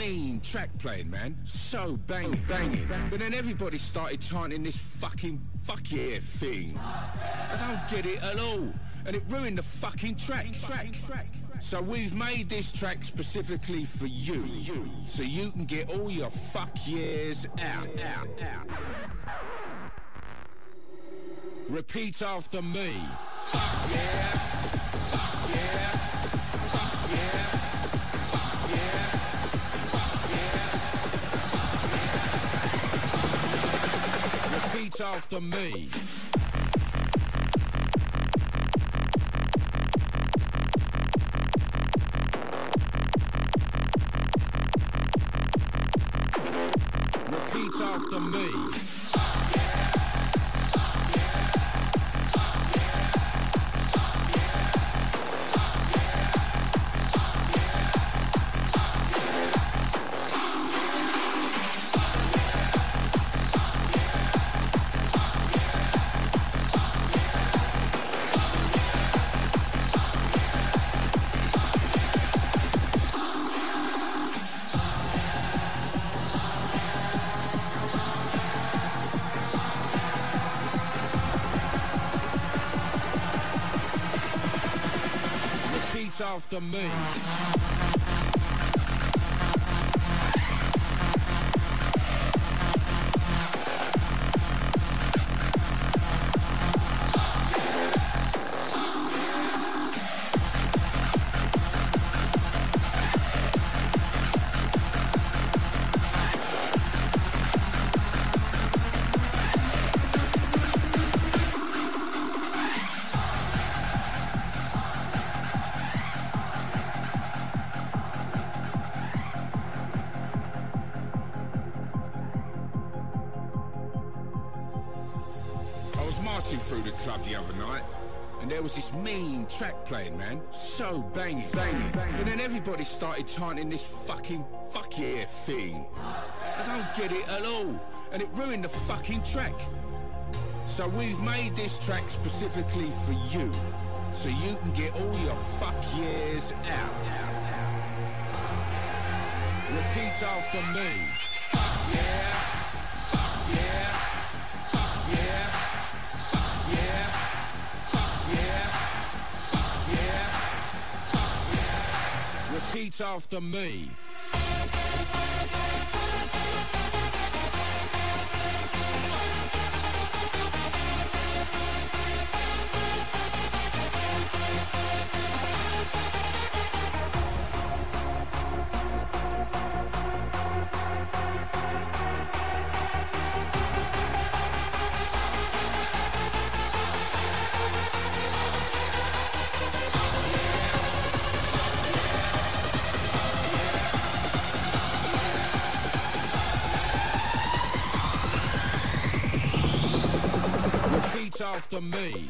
mean track playing, man. So banging, banging. But then everybody started chanting this fucking fuck yeah thing. I don't get it at all. And it ruined the fucking track. track. So we've made this track specifically for you. So you can get all your fuck years out, out, out. Repeat after me. Fuck yeah. Fuck yeah. After me. Me. So bang it. And then everybody started chanting this fucking fuck yeah thing. I don't get it at all. And it ruined the fucking track. So we've made this track specifically for you. So you can get all your fuck years out. Repeat after me. Fuck yeah. Yeah. After me. After me.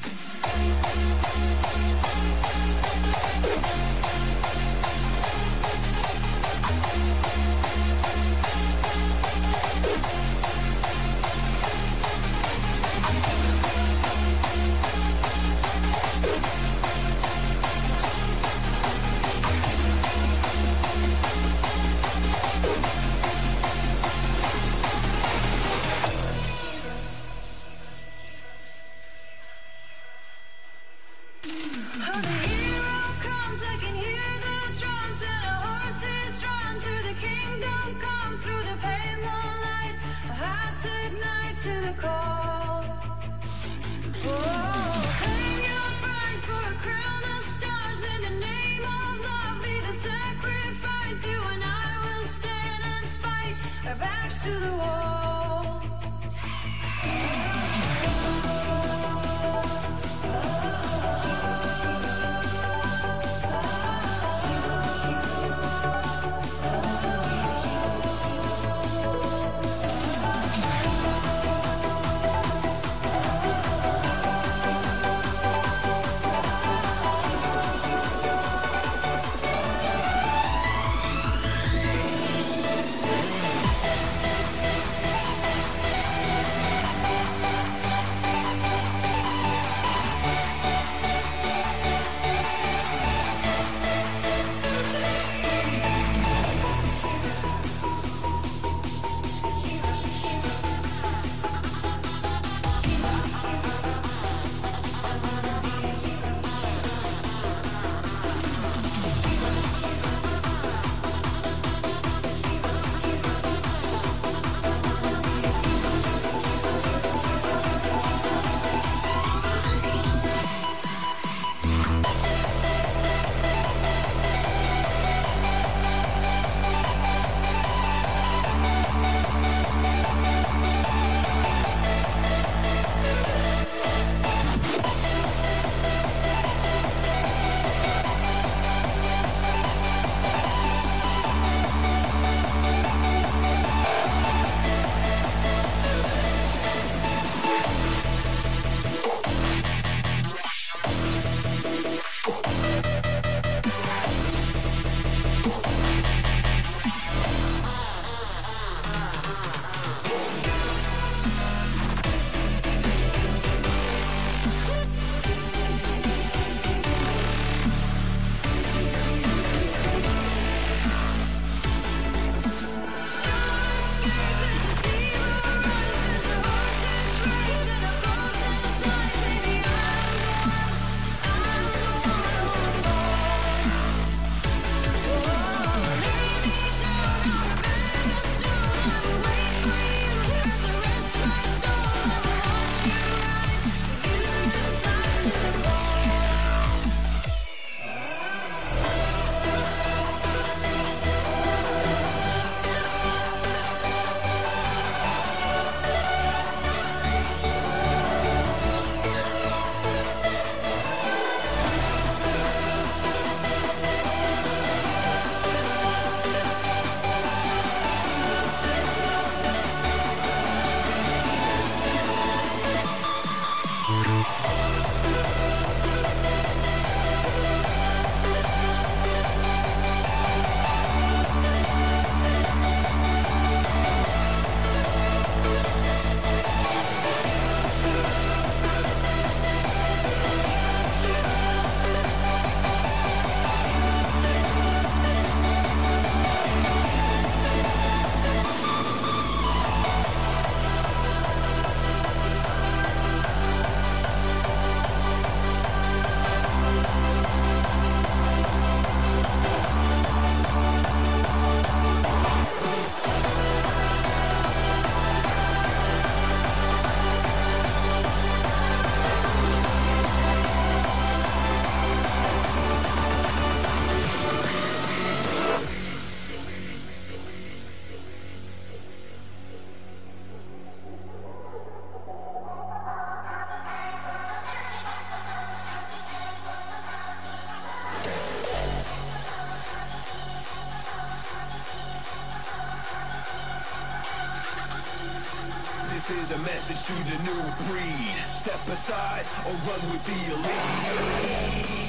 a message to the new breed. Step aside or run with the elite.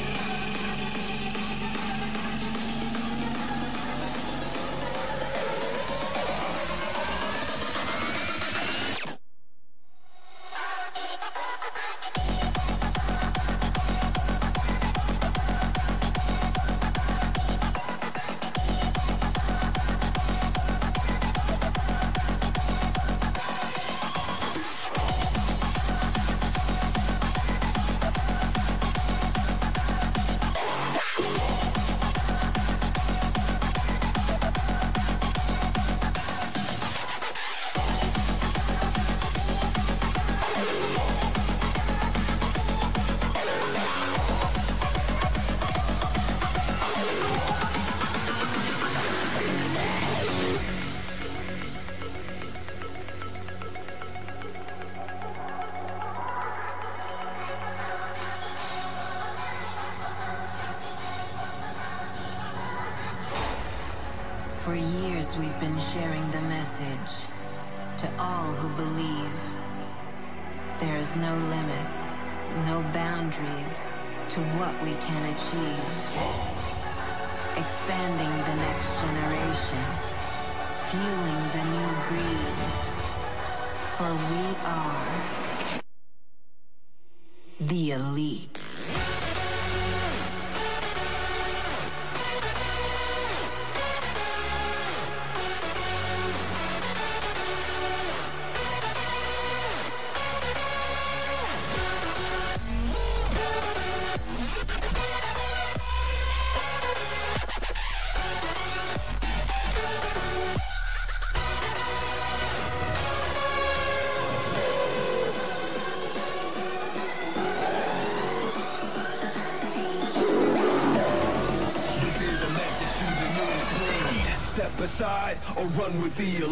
feel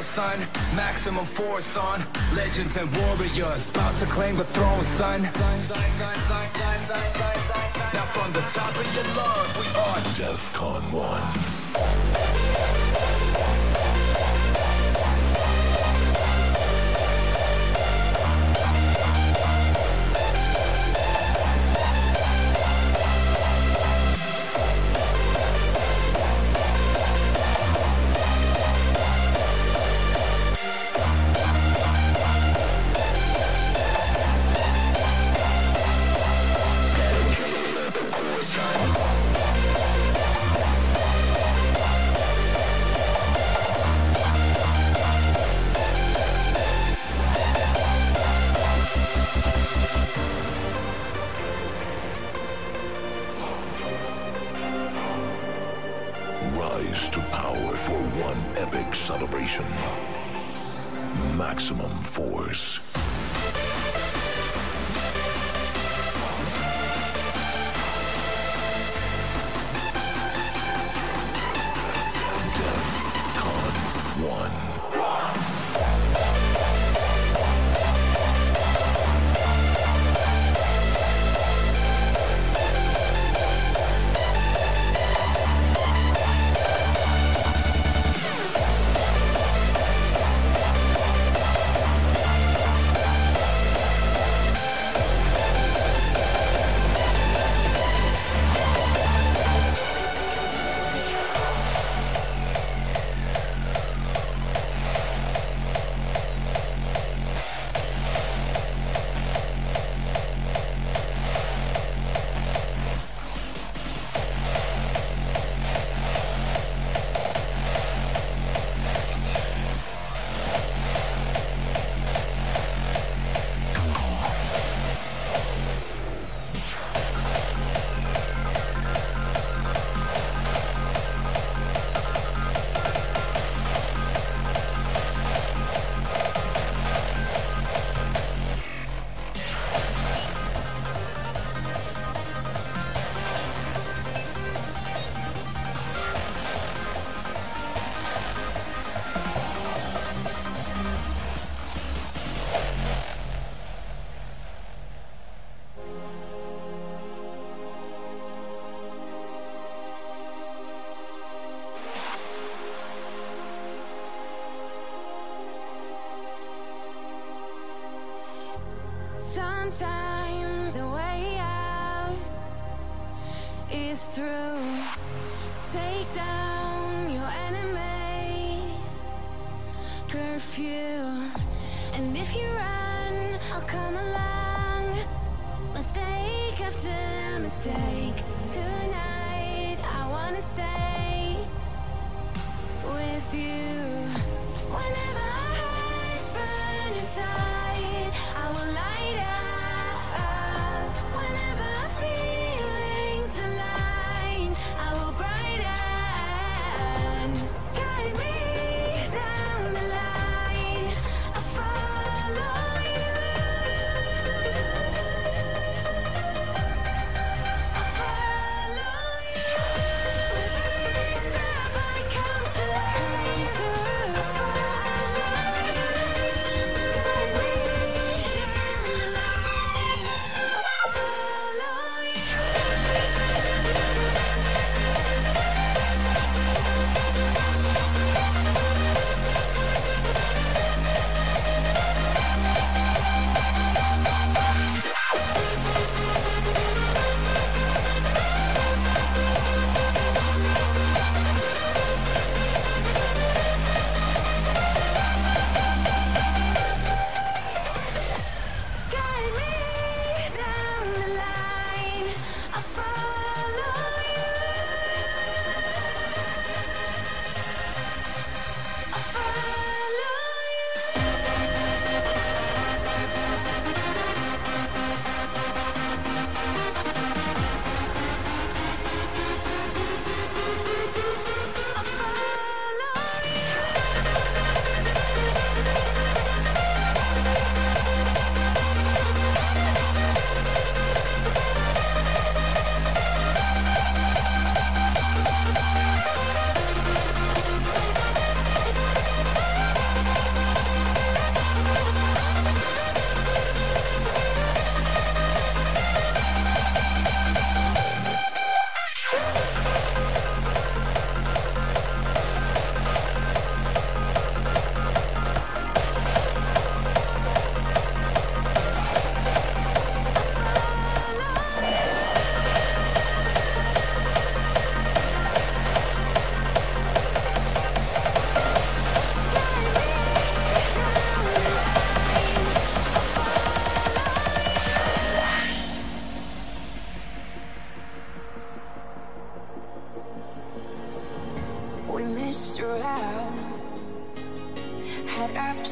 war, son. Maximum force on. Legends and warriors. About to claim the throne, son. Now from the top of your lungs We are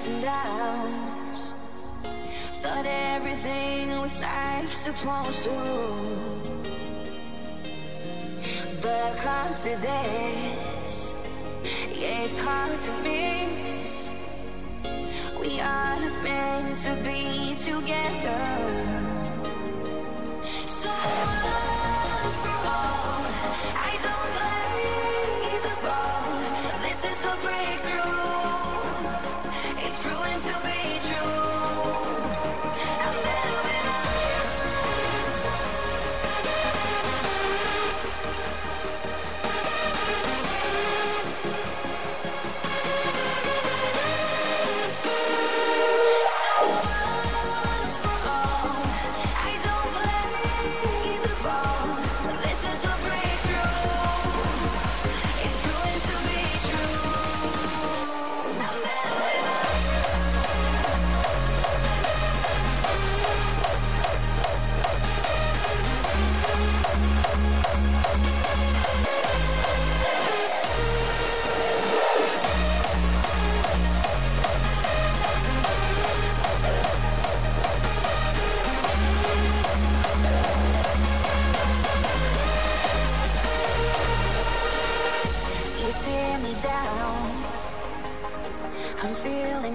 and downs. Thought everything was like supposed to. But I've come to this. Yeah, it's hard to miss. We aren't meant to be together. So once for all, I don't play the ball. This is a breakthrough.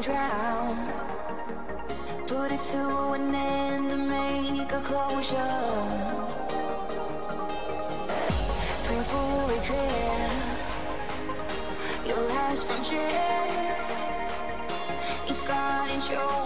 drown. Put it to an end and make a closure. Painful regret, your last friendship, it's gone its shown.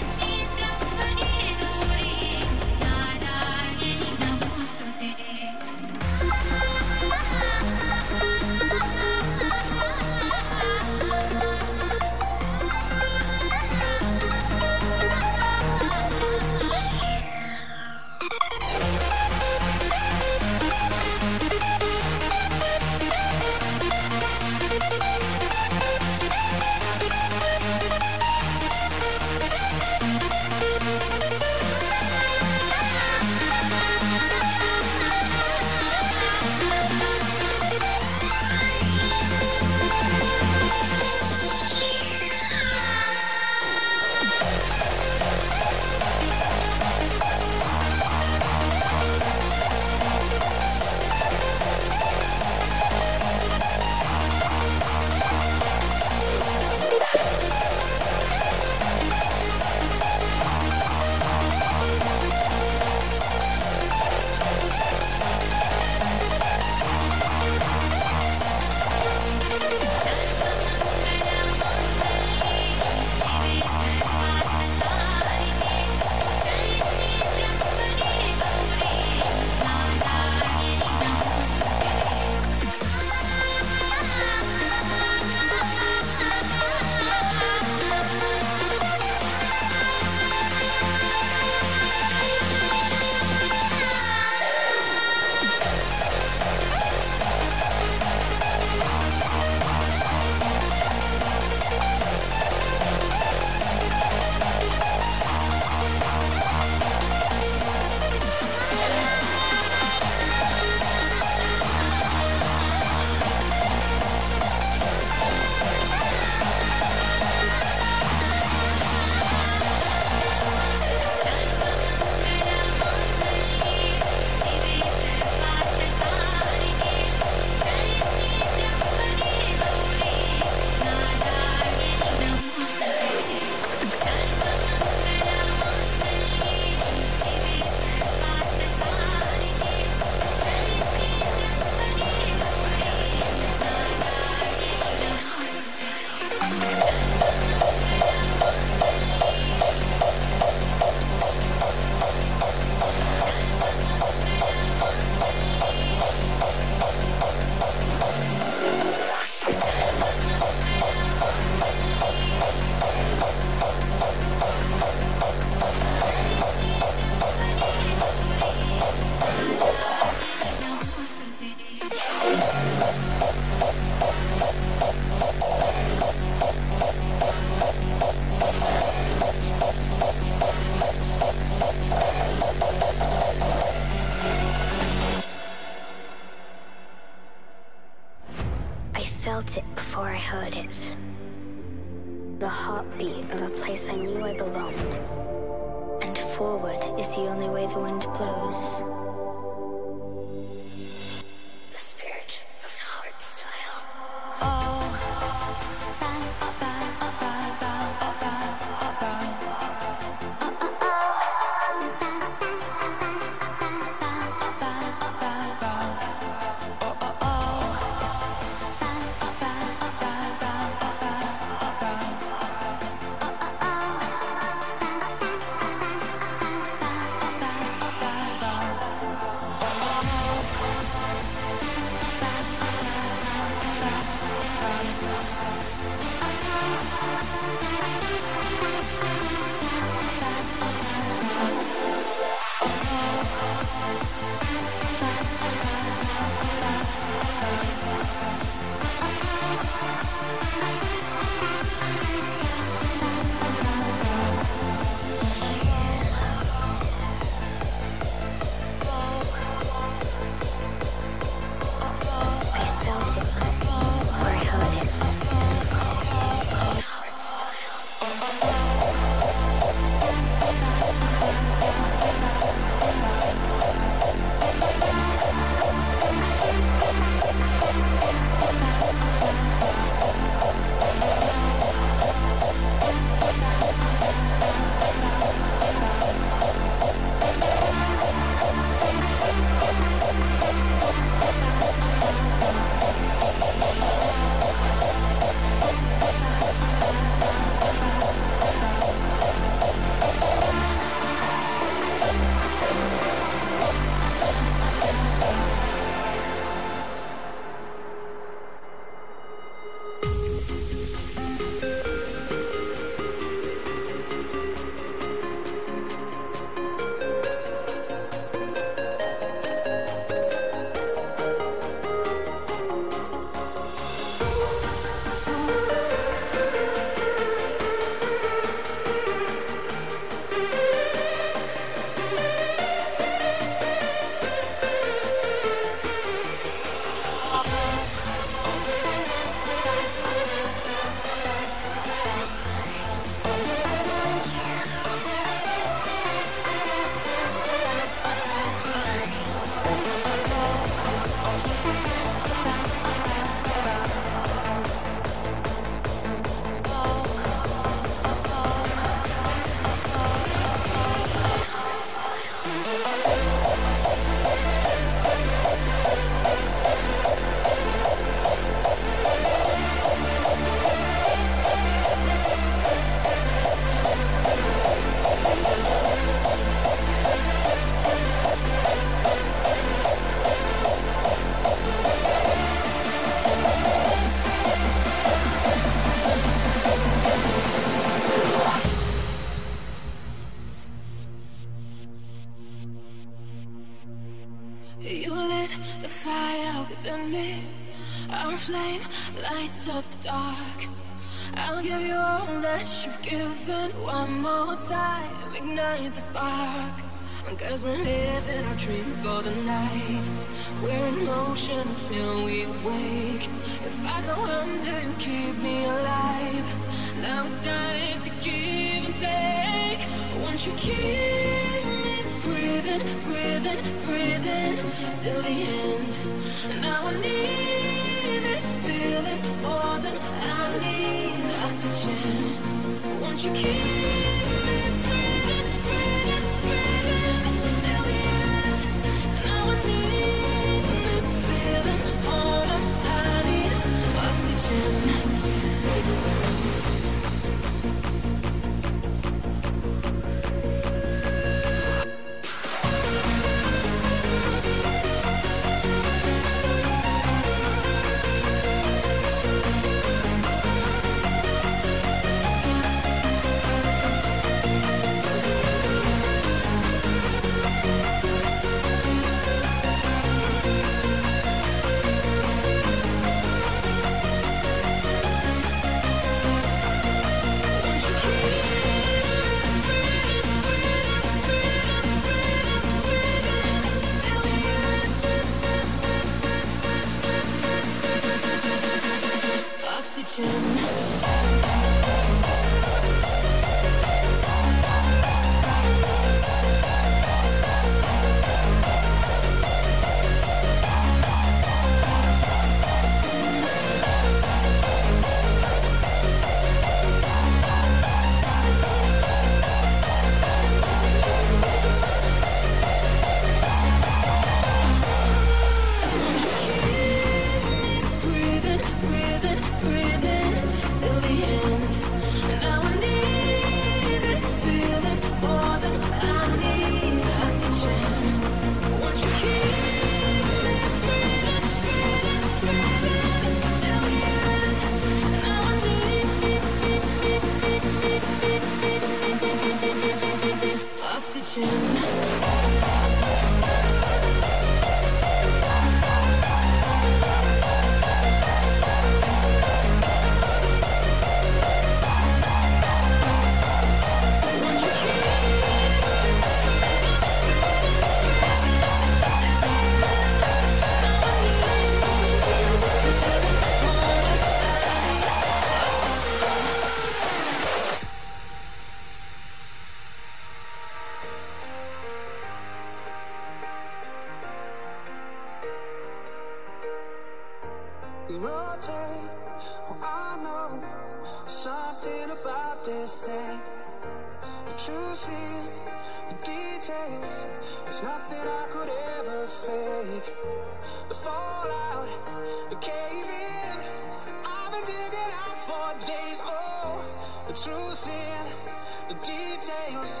the truth in the details.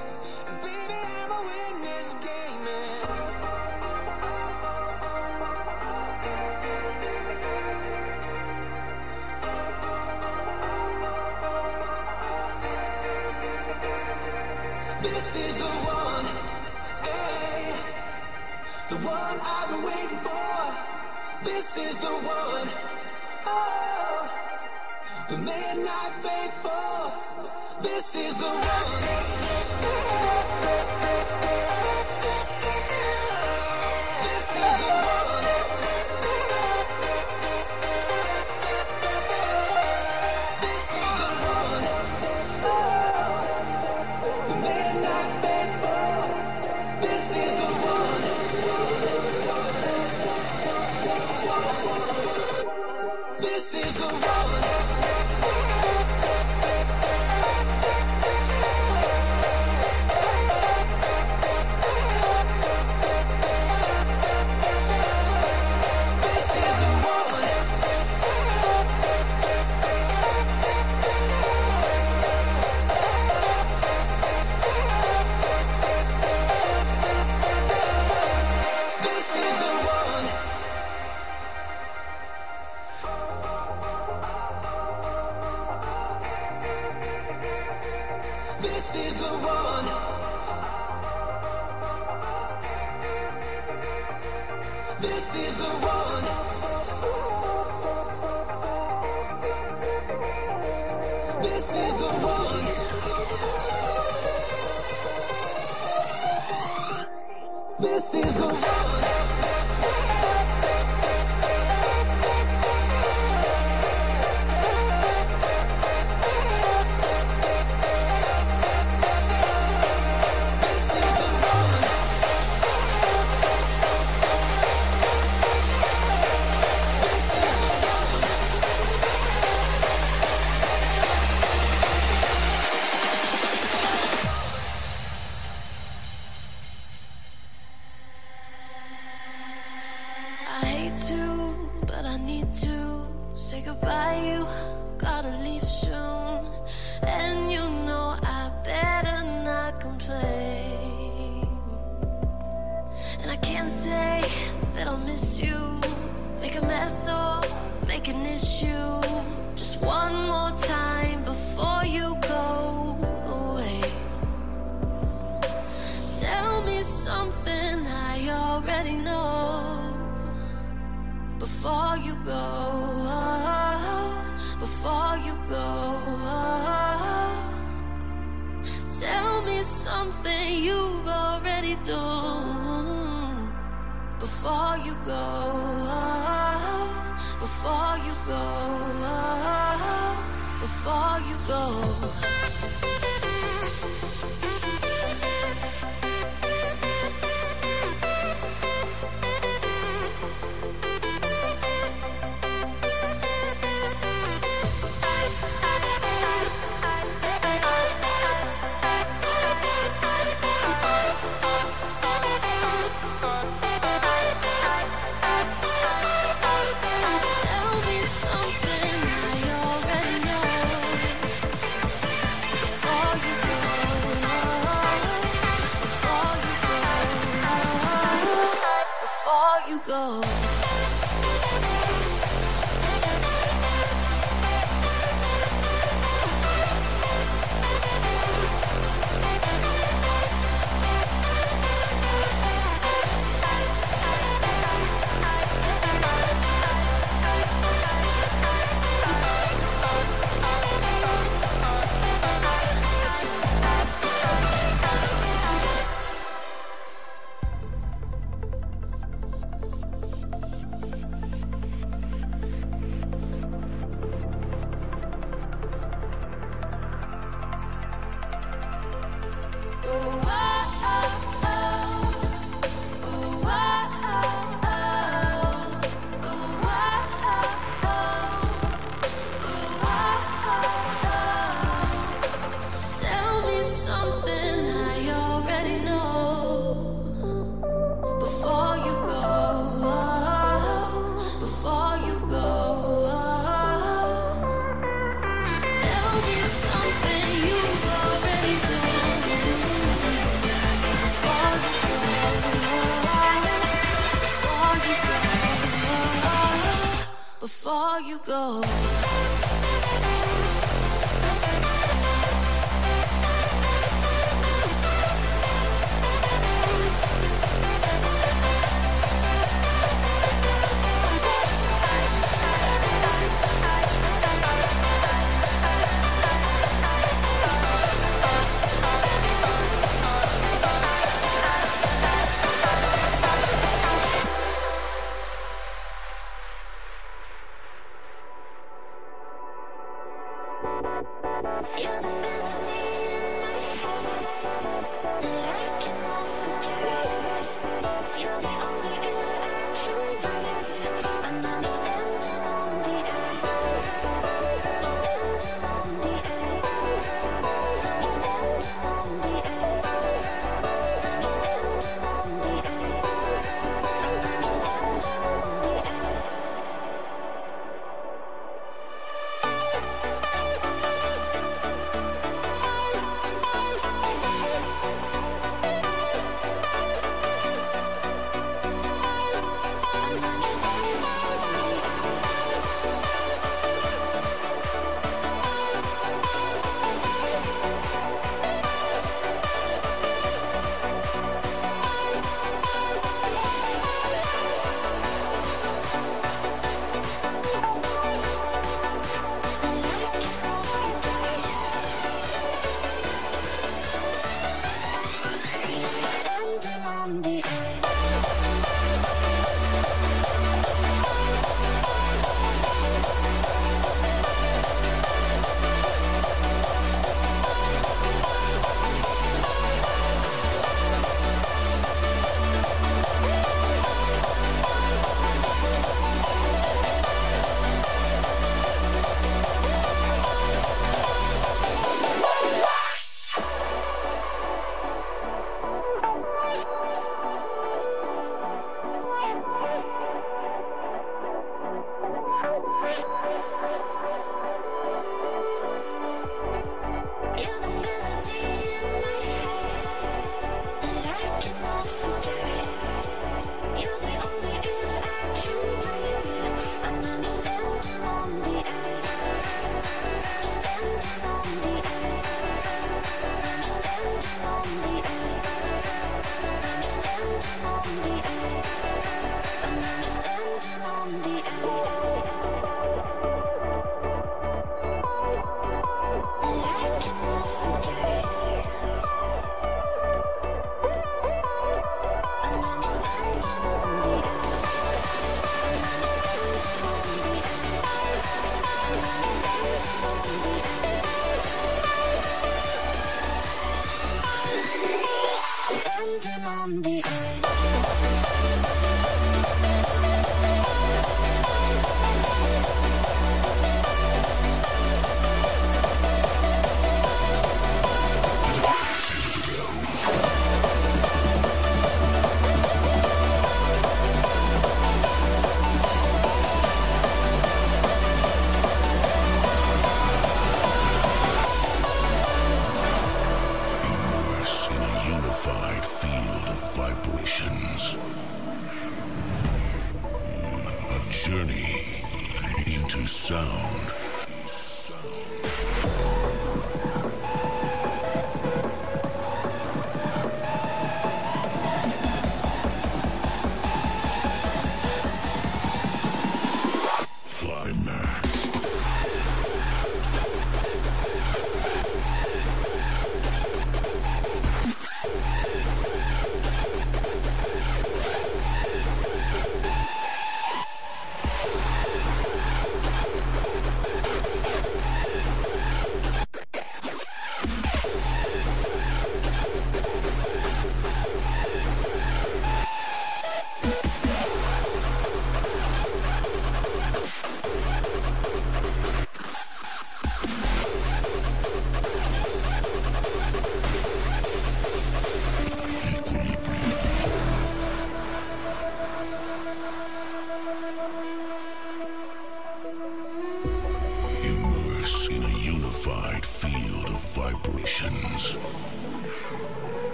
Baby, I'm a witness game. This is the one, hey, the one I've been waiting for. This is the one, oh, the midnight. This is the one.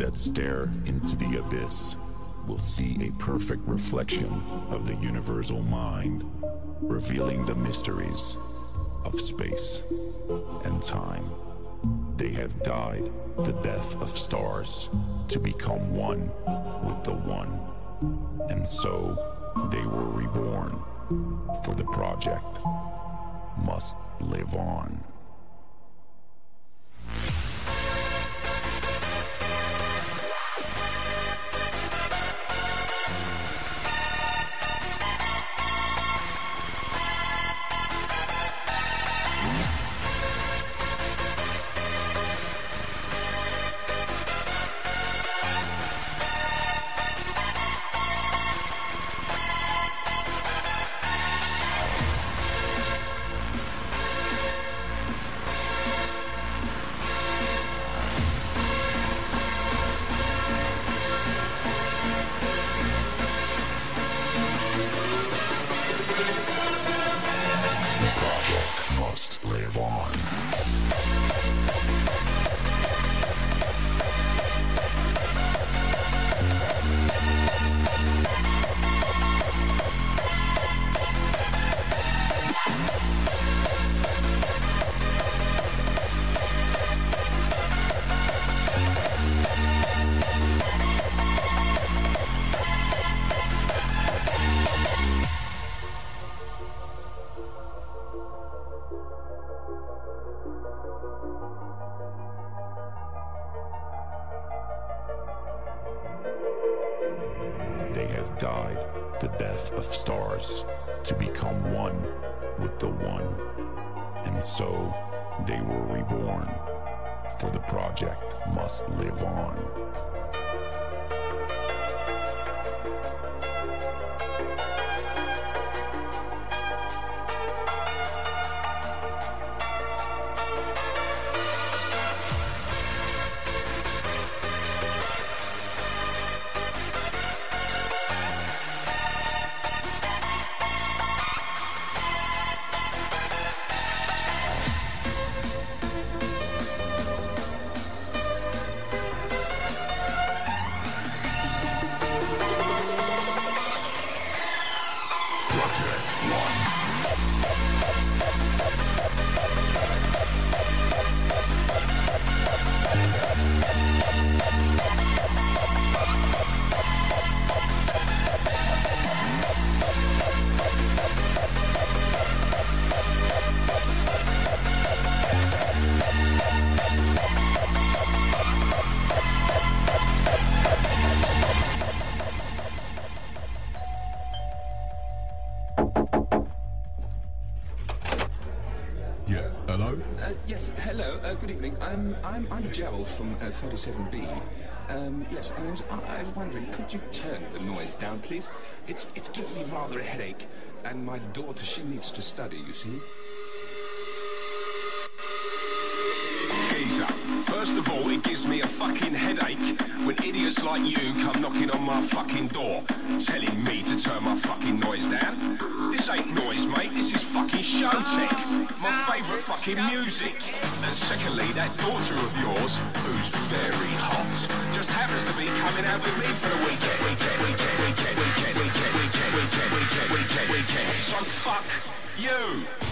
That stare into the abyss will see a perfect reflection of the universal mind, revealing the mysteries of space and time. They have died the death of stars to become one with the one. And so they were reborn, for the project must live on. I'm, I'm Gerald from uh, 37B. Um, yes, and I was, I was wondering, could you turn the noise down, please? It's, it's giving me rather a headache, and my daughter, she needs to study, you see. Geezer, first of all, it gives me a fucking headache when idiots like you come knocking on my fucking door, telling me to turn my fucking noise down. This ain't noise, mate. This is fucking show tech. My favourite fucking music. And secondly, that daughter of yours, who's very hot, just happens to be coming out with me for the weekend. Weekend, weekend, weekend, weekend, weekend, weekend, weekend, weekend, weekend, weekend. So fuck you.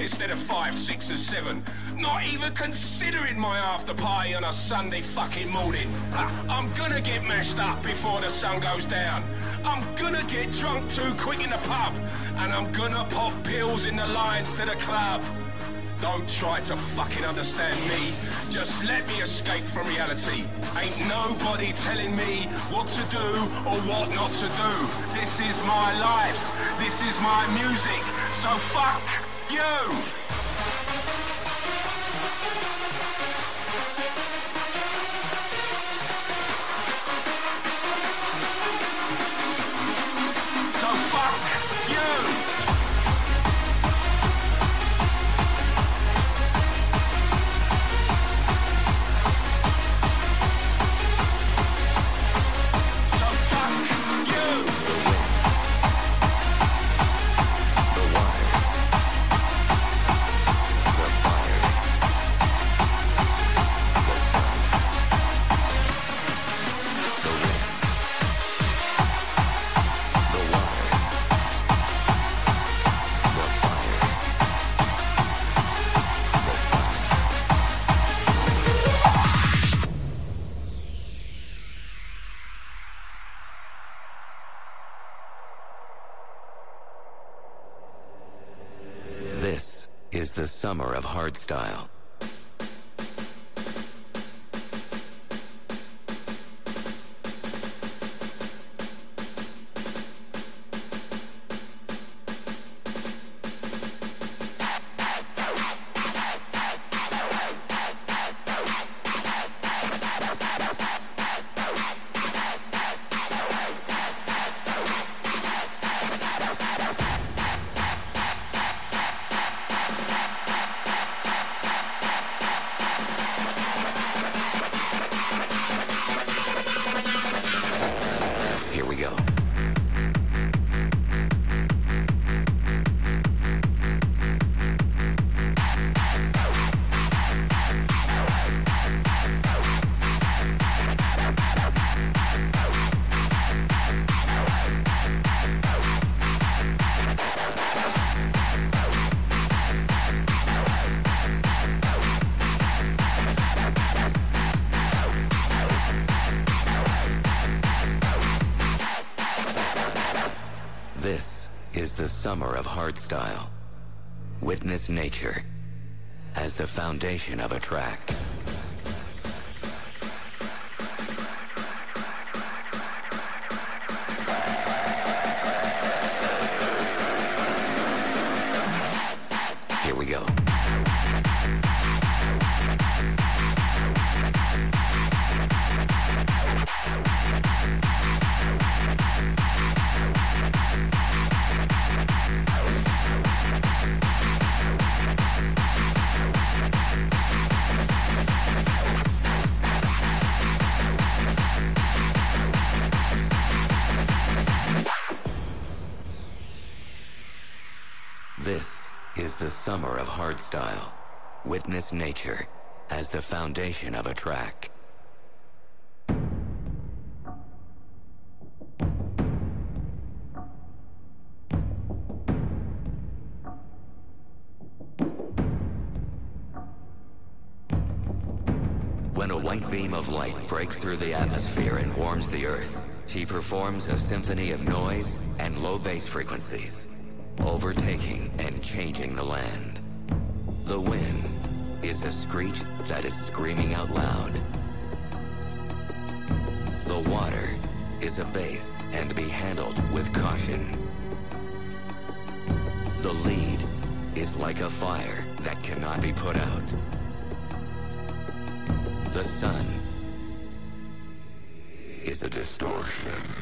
Instead of five, six, or seven. Not even considering my after party on a Sunday fucking morning. I'm gonna get mashed up before the sun goes down. I'm gonna get drunk too quick in the pub. And I'm gonna pop pills in the lines to the club. Don't try to fucking understand me. Just let me escape from reality. Ain't nobody telling me what to do or what not to do. This is my life. This is my music. So fuck you. Of summer of hardstyle. Witness nature as the foundation of a track. Witness nature as the foundation of a track. When a white beam of light breaks through the atmosphere and warms the earth, she performs a symphony of noise and low bass frequencies. overtaking and changing the land. Is a screech that is screaming out loud. The water is a bass and be handled with caution. The lead is like a fire that cannot be put out. The sun is a distortion.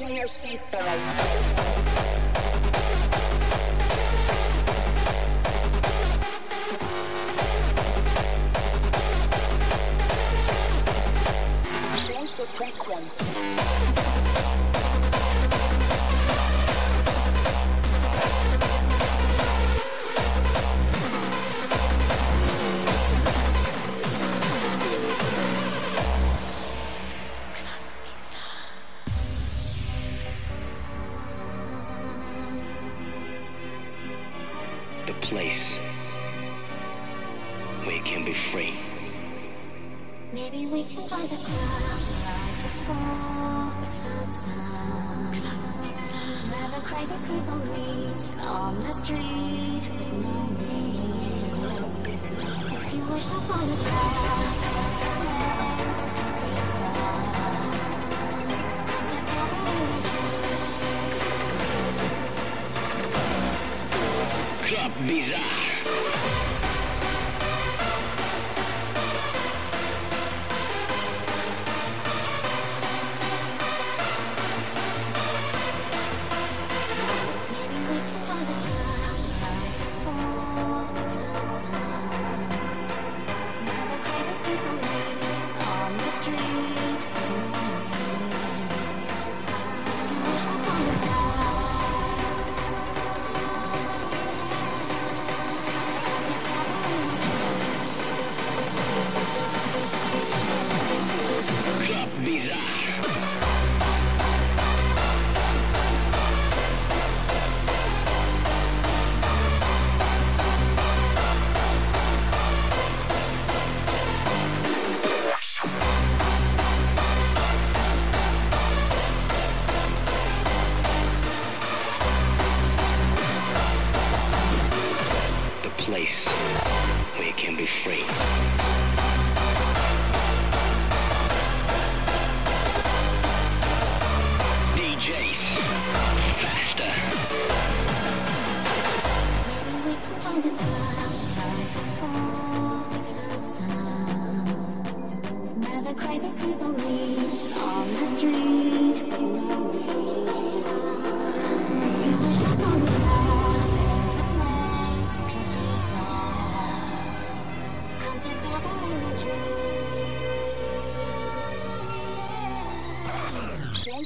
in your seat.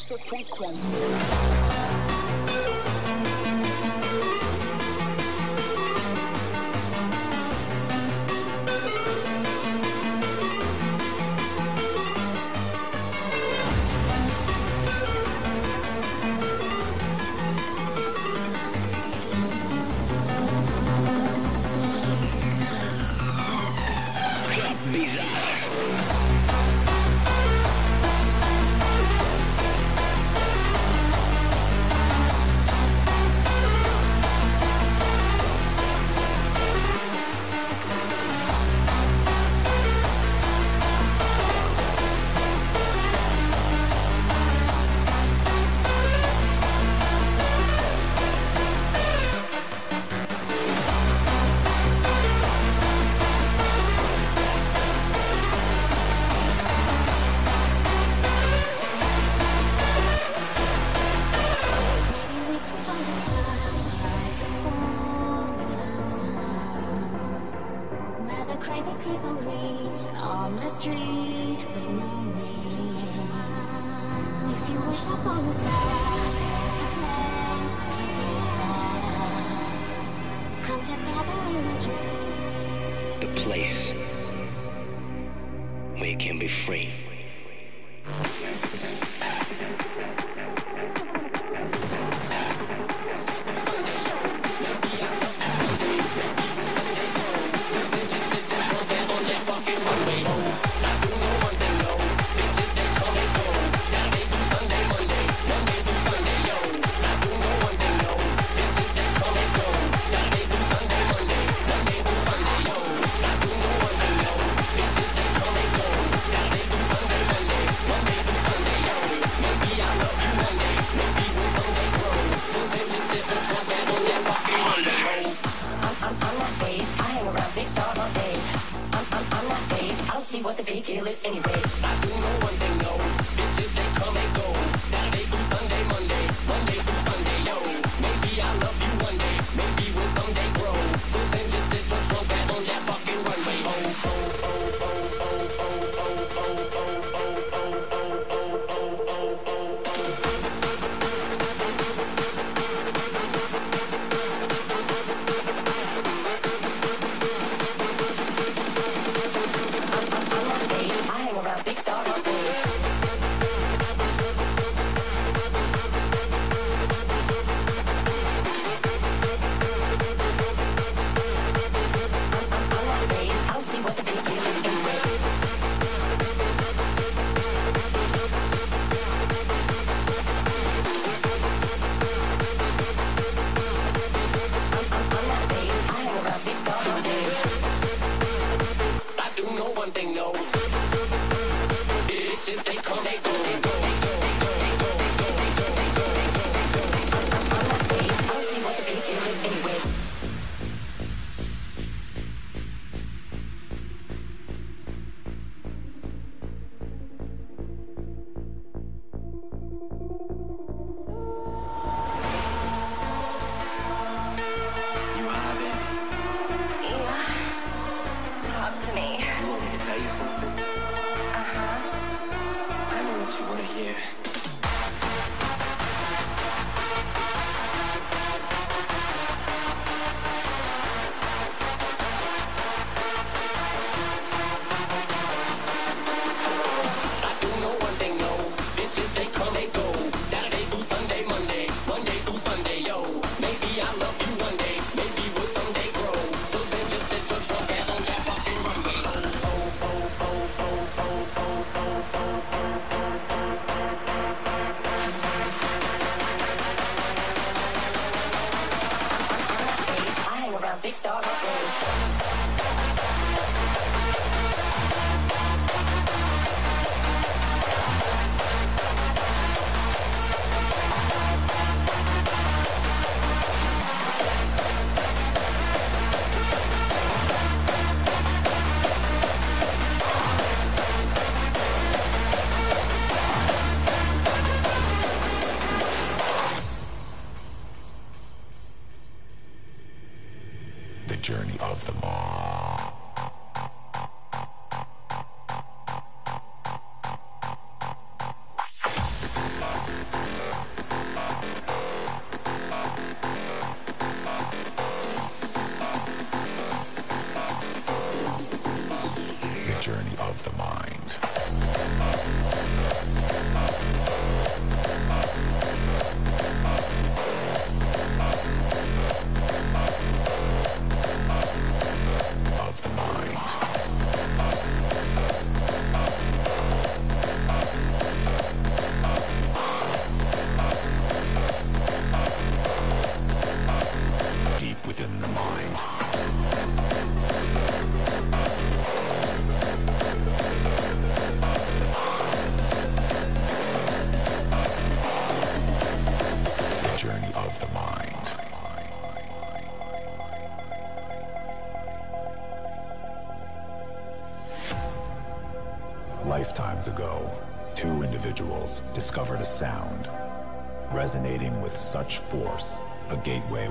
so frequent. people on the street with no name. If you wish upon a star, it's a place to be. Come together in the dream. The place where you can be free.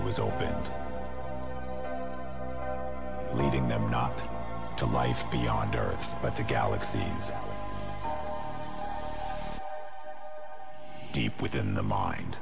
was opened, leading them not to life beyond Earth, but to galaxies deep within the mind.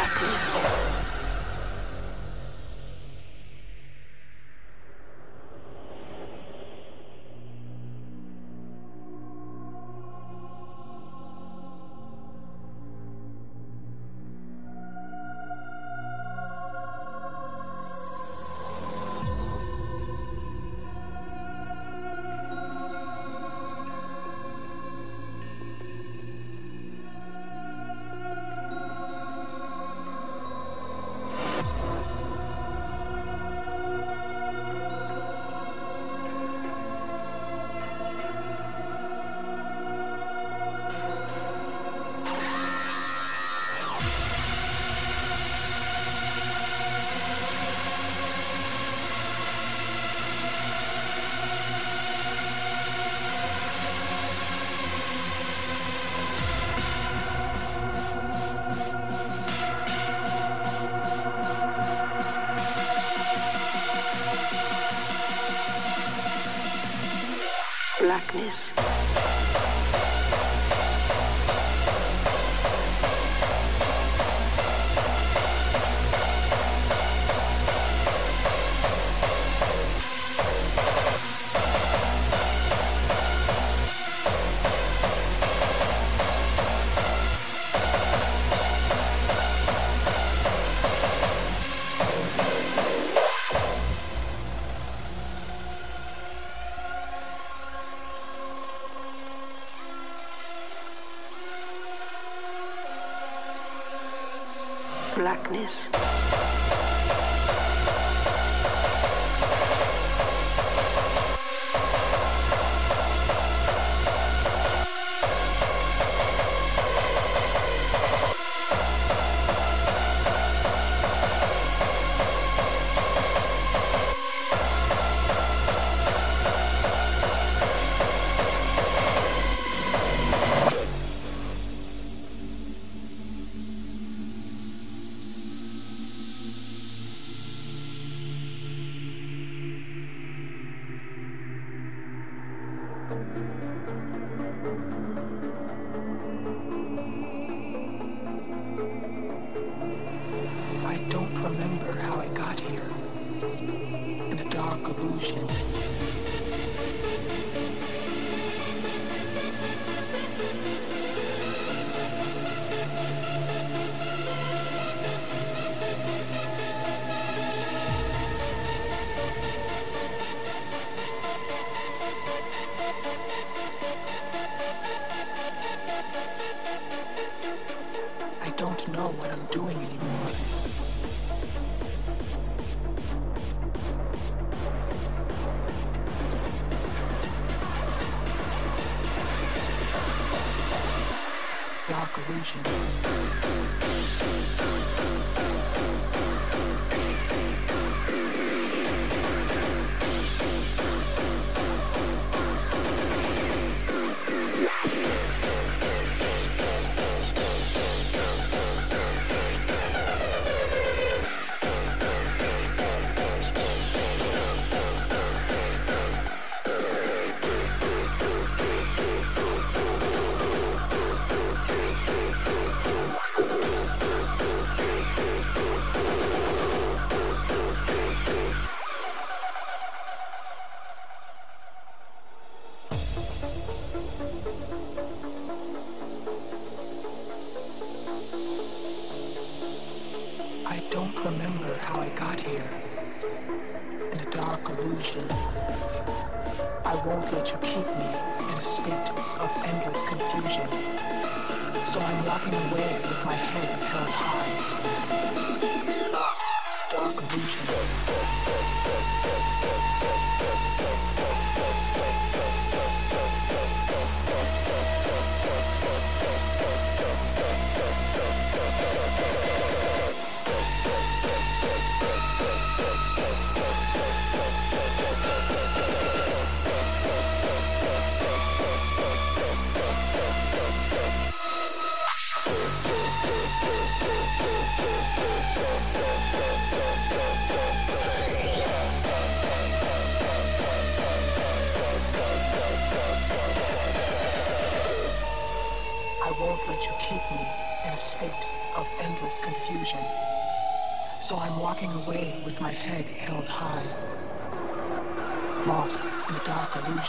blackness. Blackness.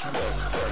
Dark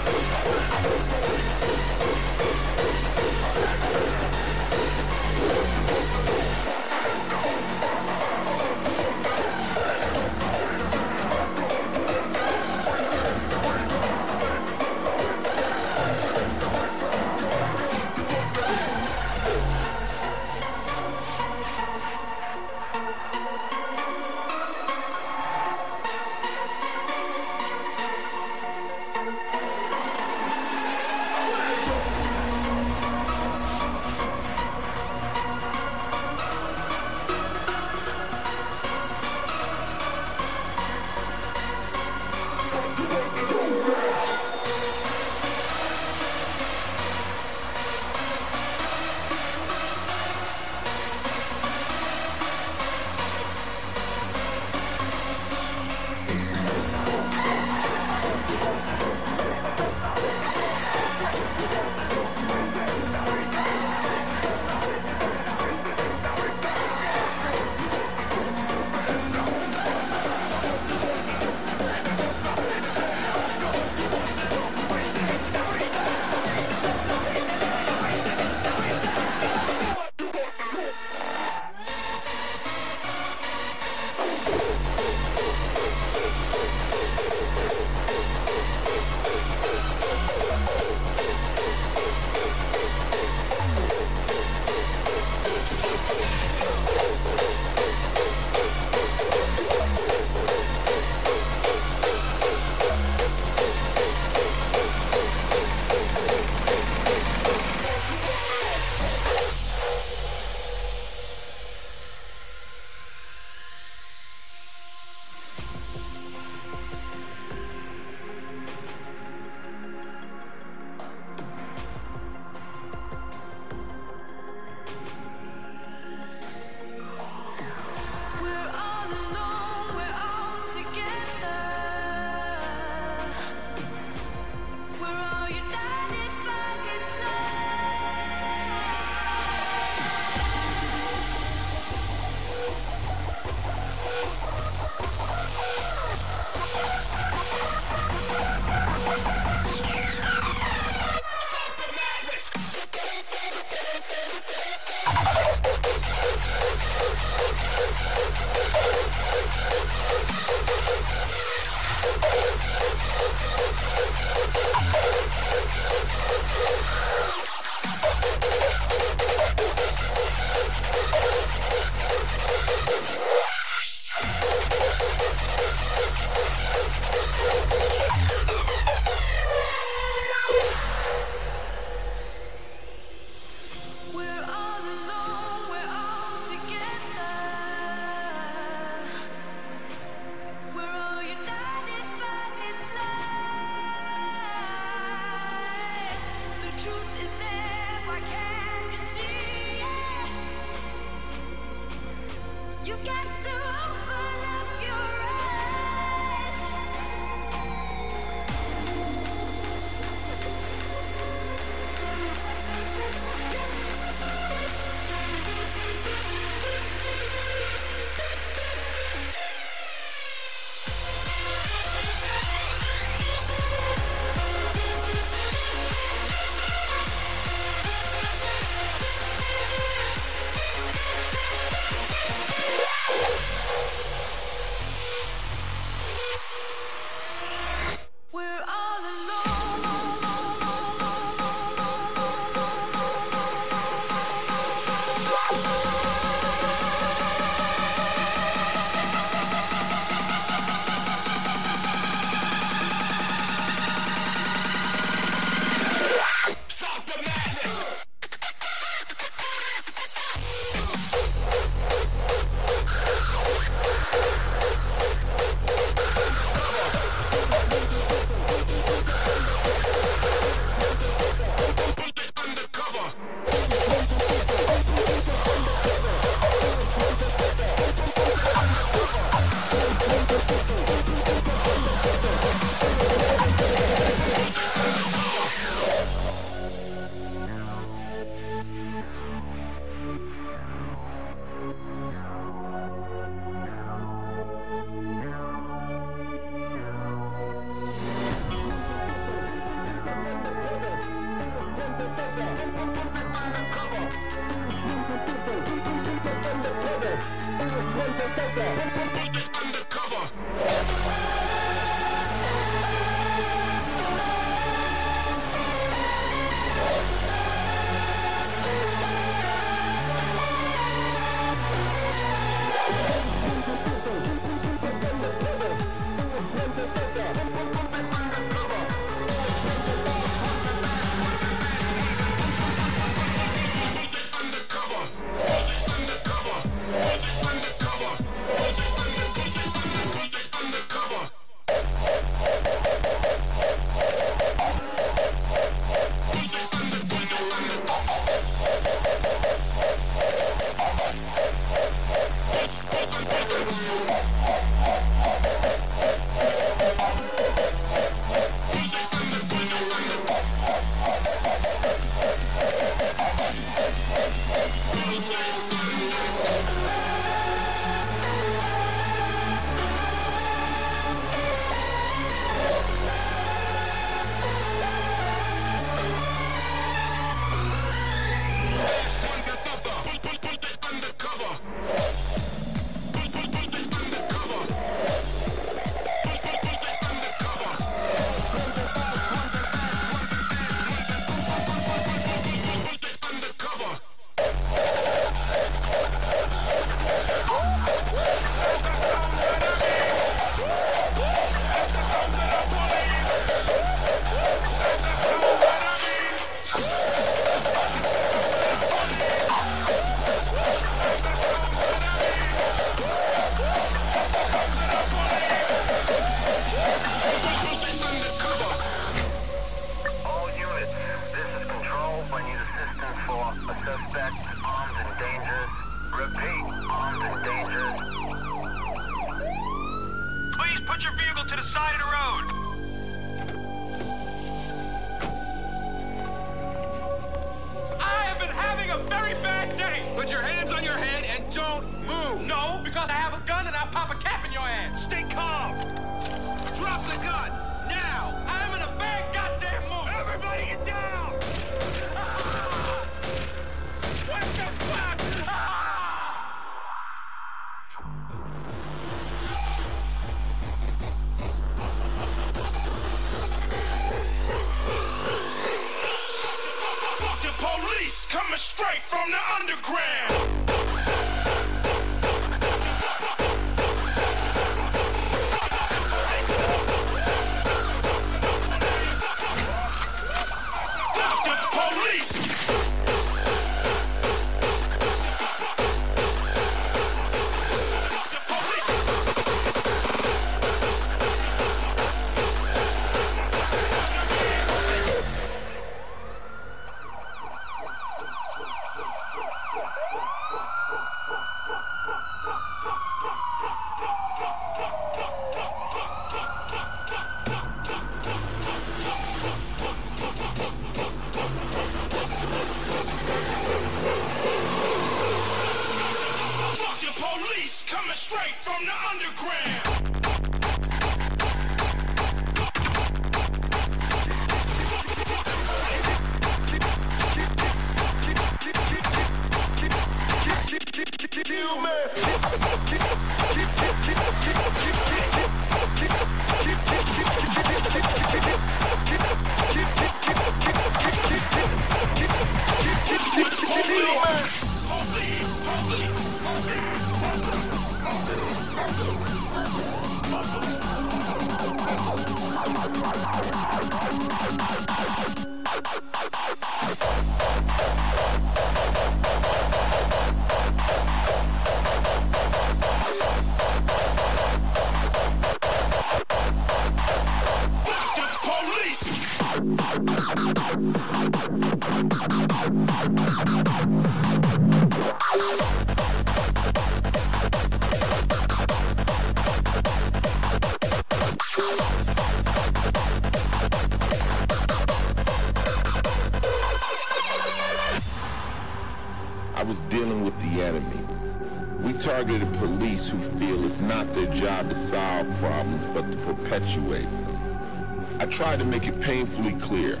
I tried to make it painfully clear.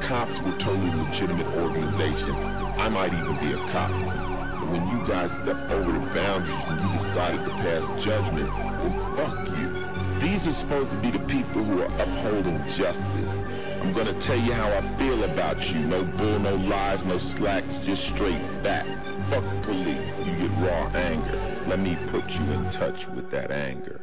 Cops were totally legitimate organization. I might even be a cop. But when you guys stepped over the boundaries and you decided to pass judgment, then fuck you. These are supposed to be the people who are upholding justice. I'm gonna tell you how I feel about you. No bull, no lies, no slacks, just straight back. Fuck police. You get raw anger. Let me put you in touch with that anger.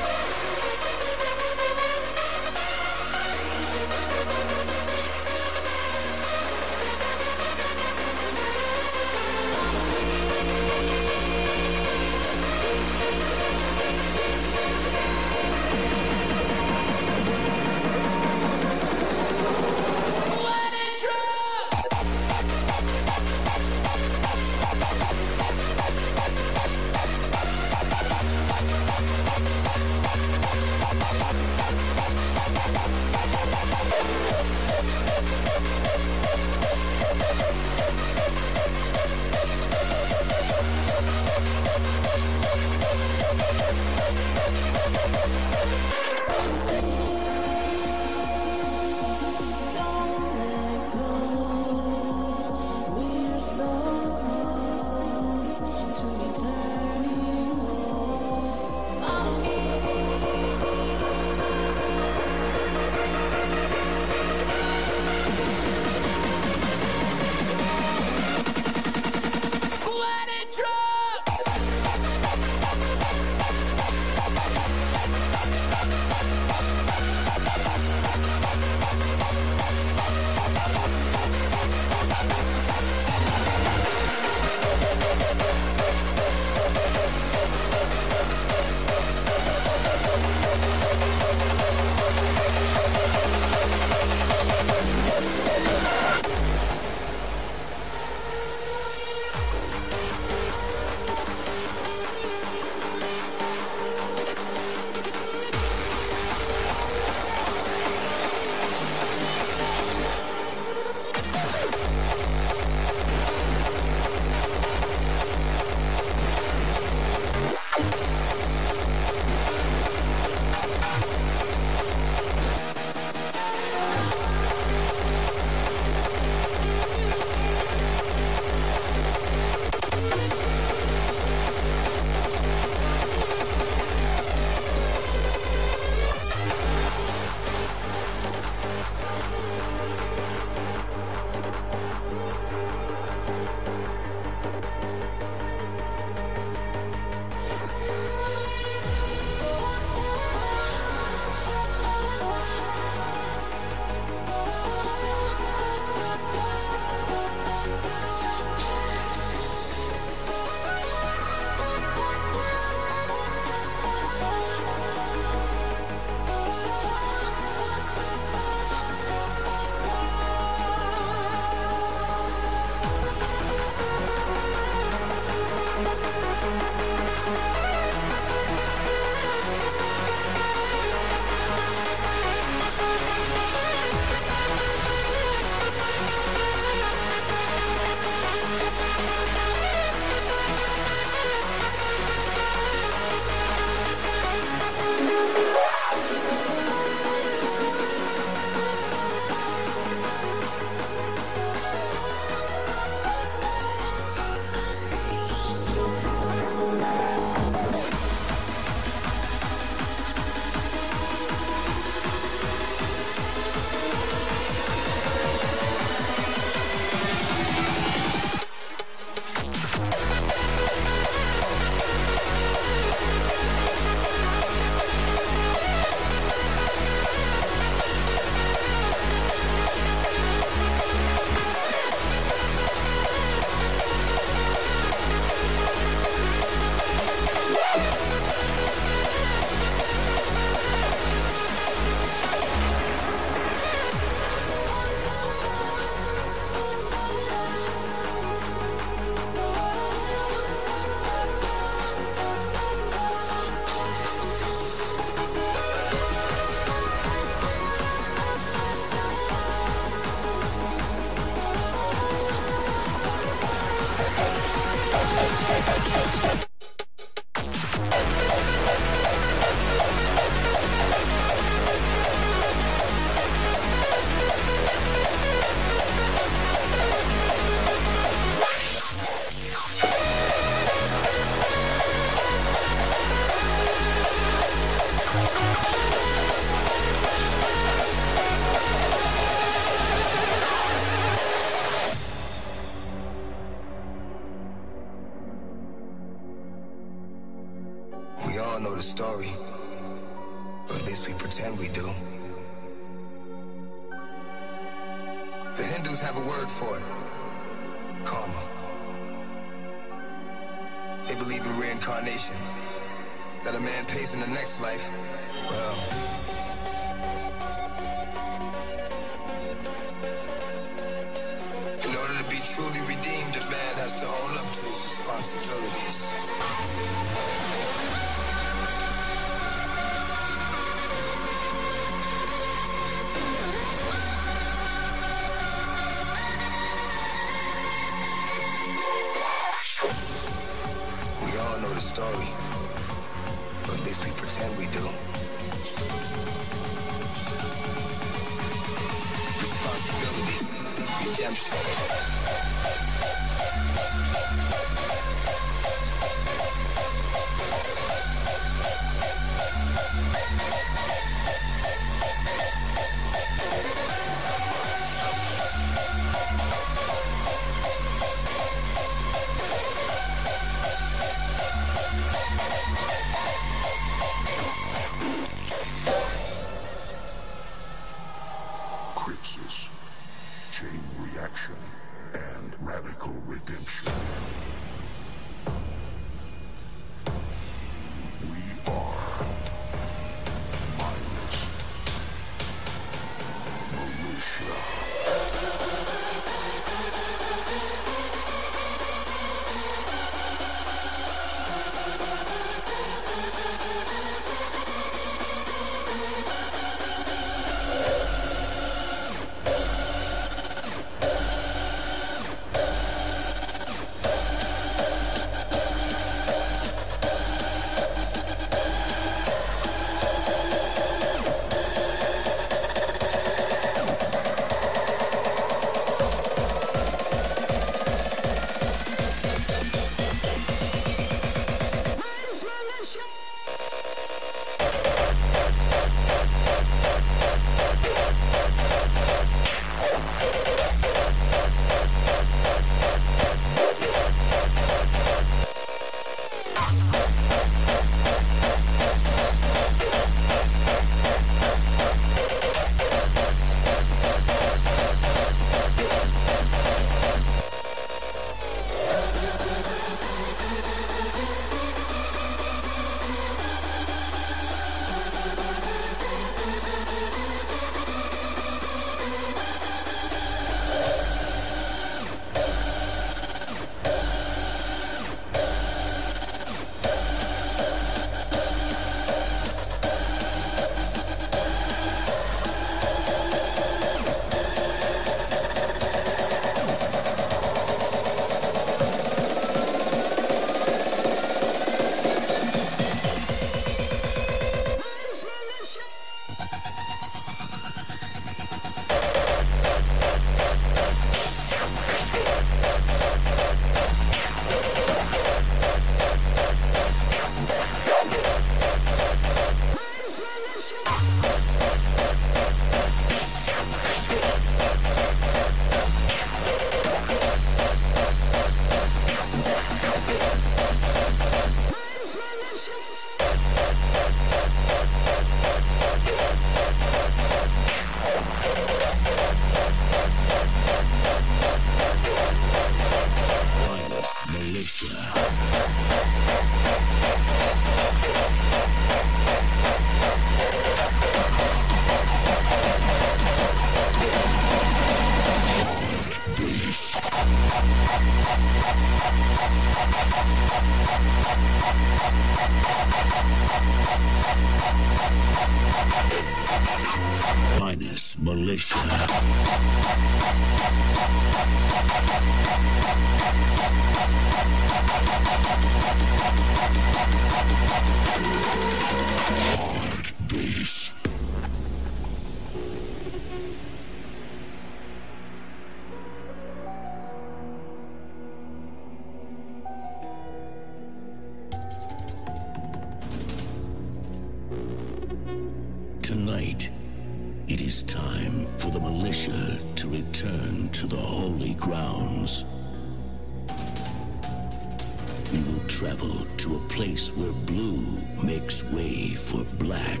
Place where blue makes way for black.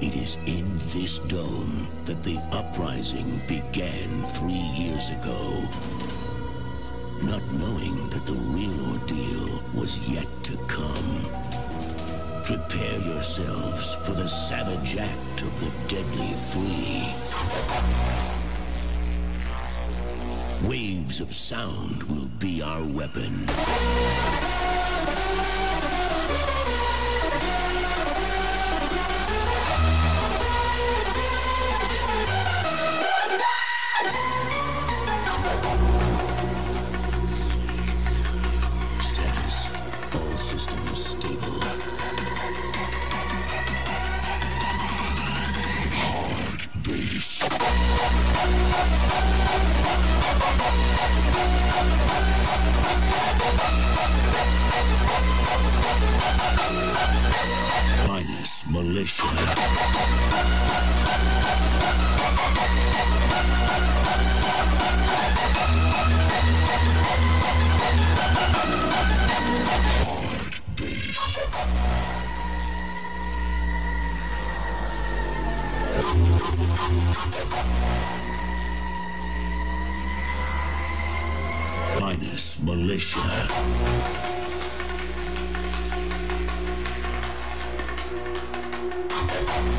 It is in this dome that the uprising began three years ago. Not knowing that the real ordeal was yet to come. Prepare yourselves for the savage act of the deadly three. Waves of sound will be our weapon. Hard bass. Minus militia. Hard militia.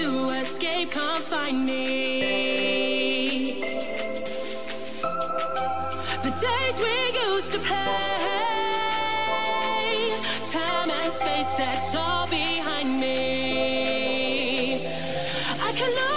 to escape, come find me. The days we used to play, time and space that's all behind me. I can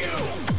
you!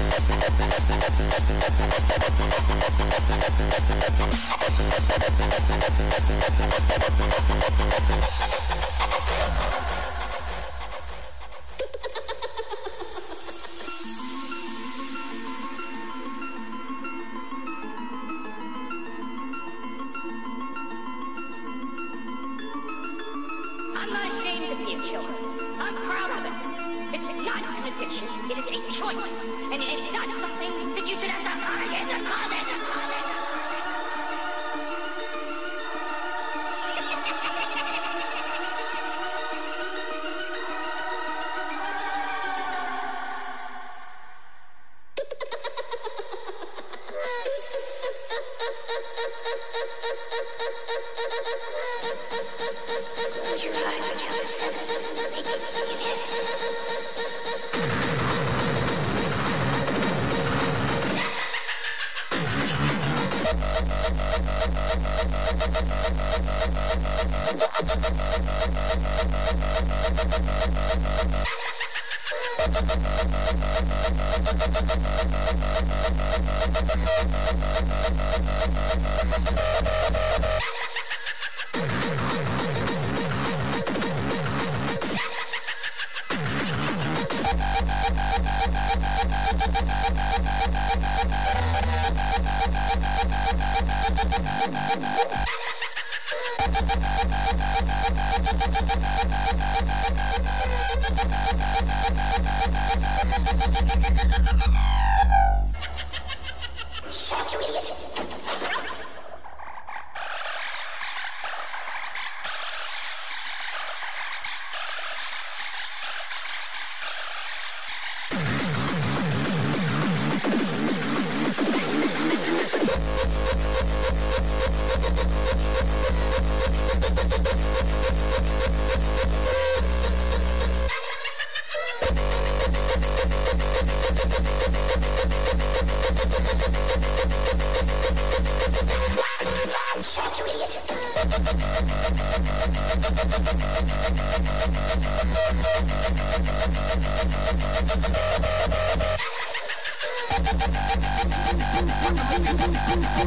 I'm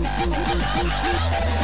Revolution.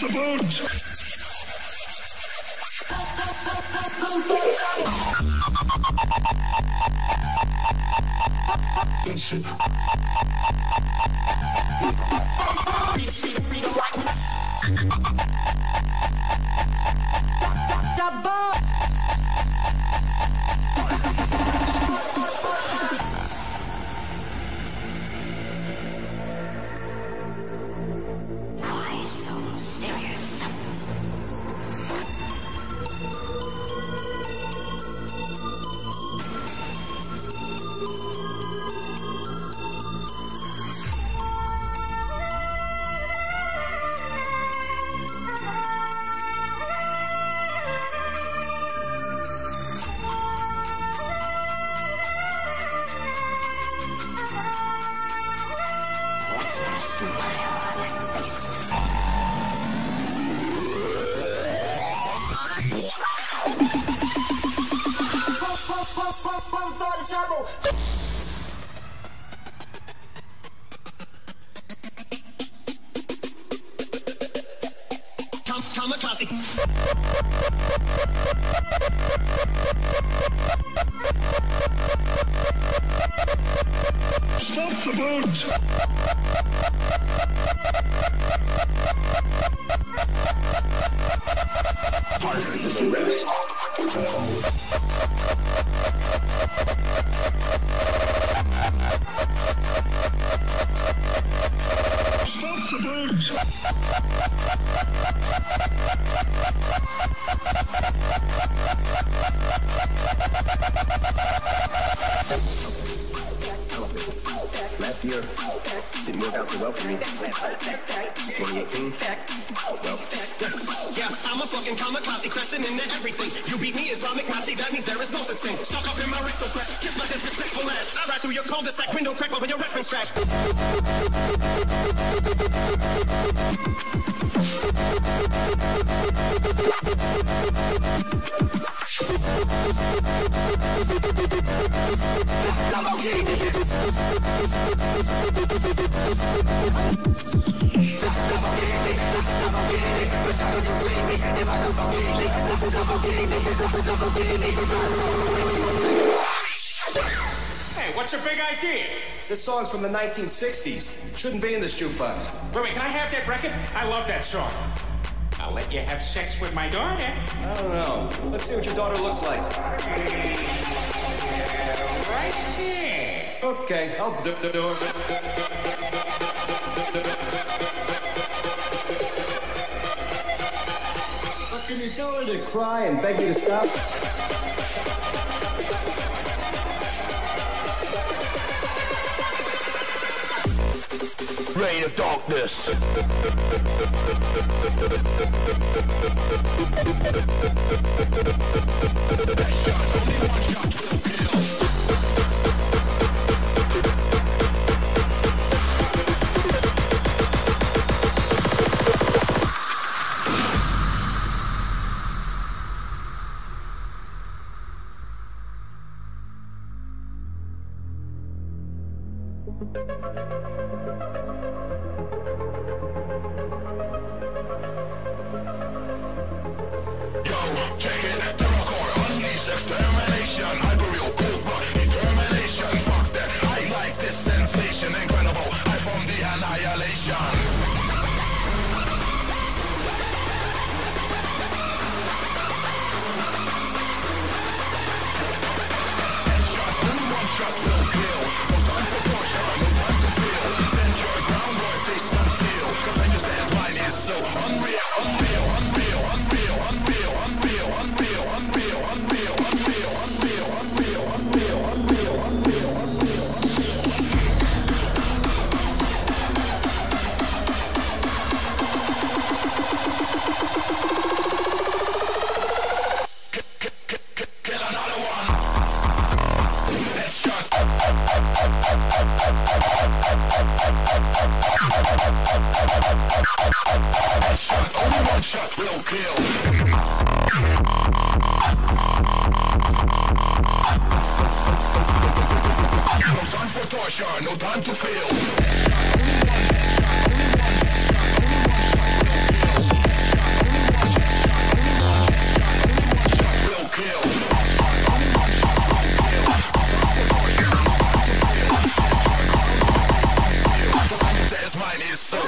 The boat! 1960s. Shouldn't be in this jukebox. Wait, wait, can I have that record? I love that song. I'll let you have sex with my daughter. I don't know. Let's see what your daughter looks like. Right here. Okay, I'll do, do, do But can you tell her to cry and beg me to stop? of darkness. Shot, only one shot. it's so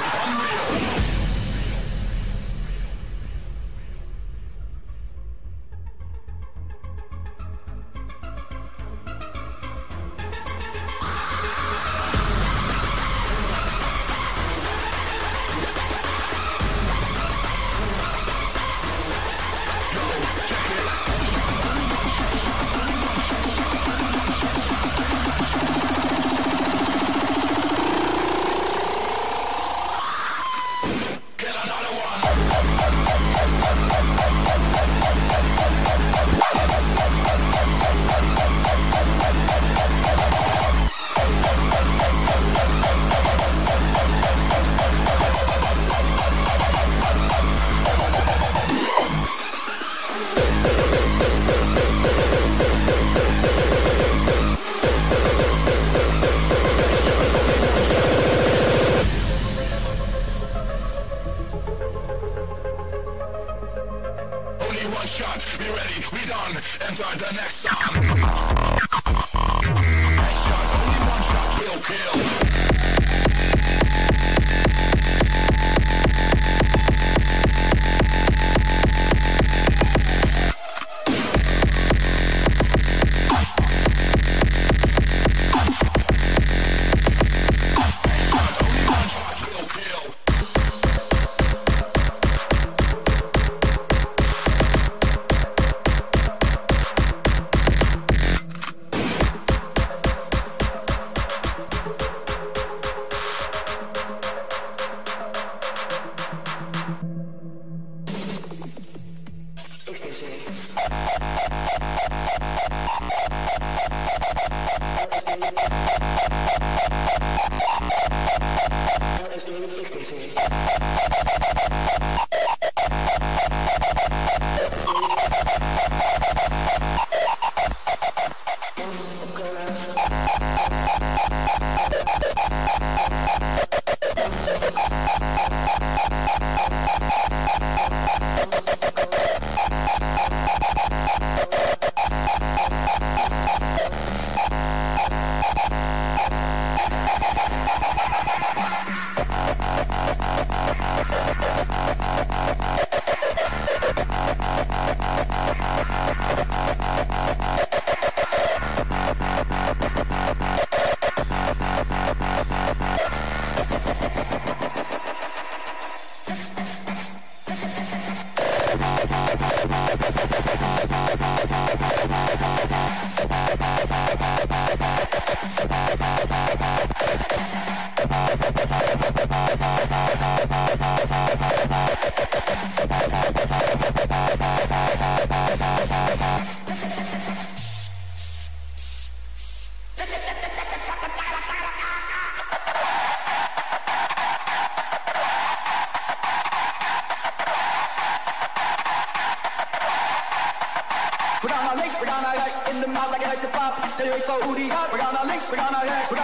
We na no.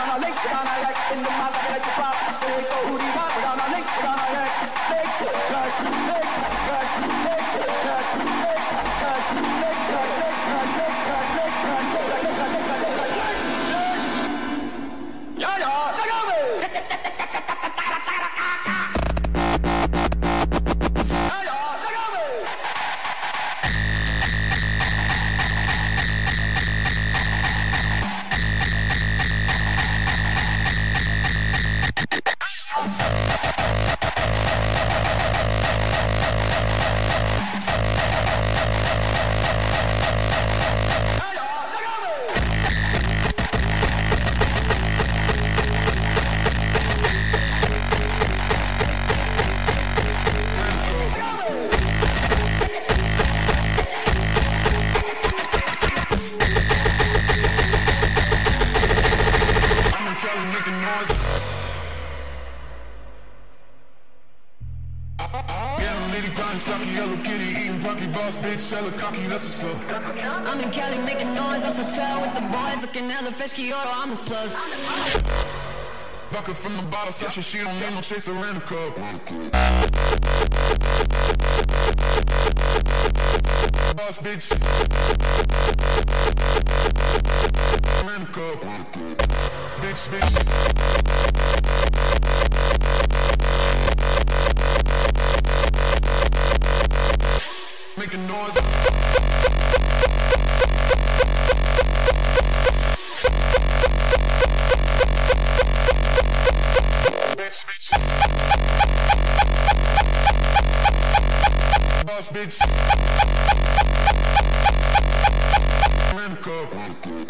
shallow cocky, that's what's up. I'm in Cali making noise, that's a tell with the boys. Looking at the fish, Kiara, I'm the plug. Bucket from the bottle, Sasha, she don't need no chaser in the cup. Boss bitch. In the cup. Bitch, bitch. muerte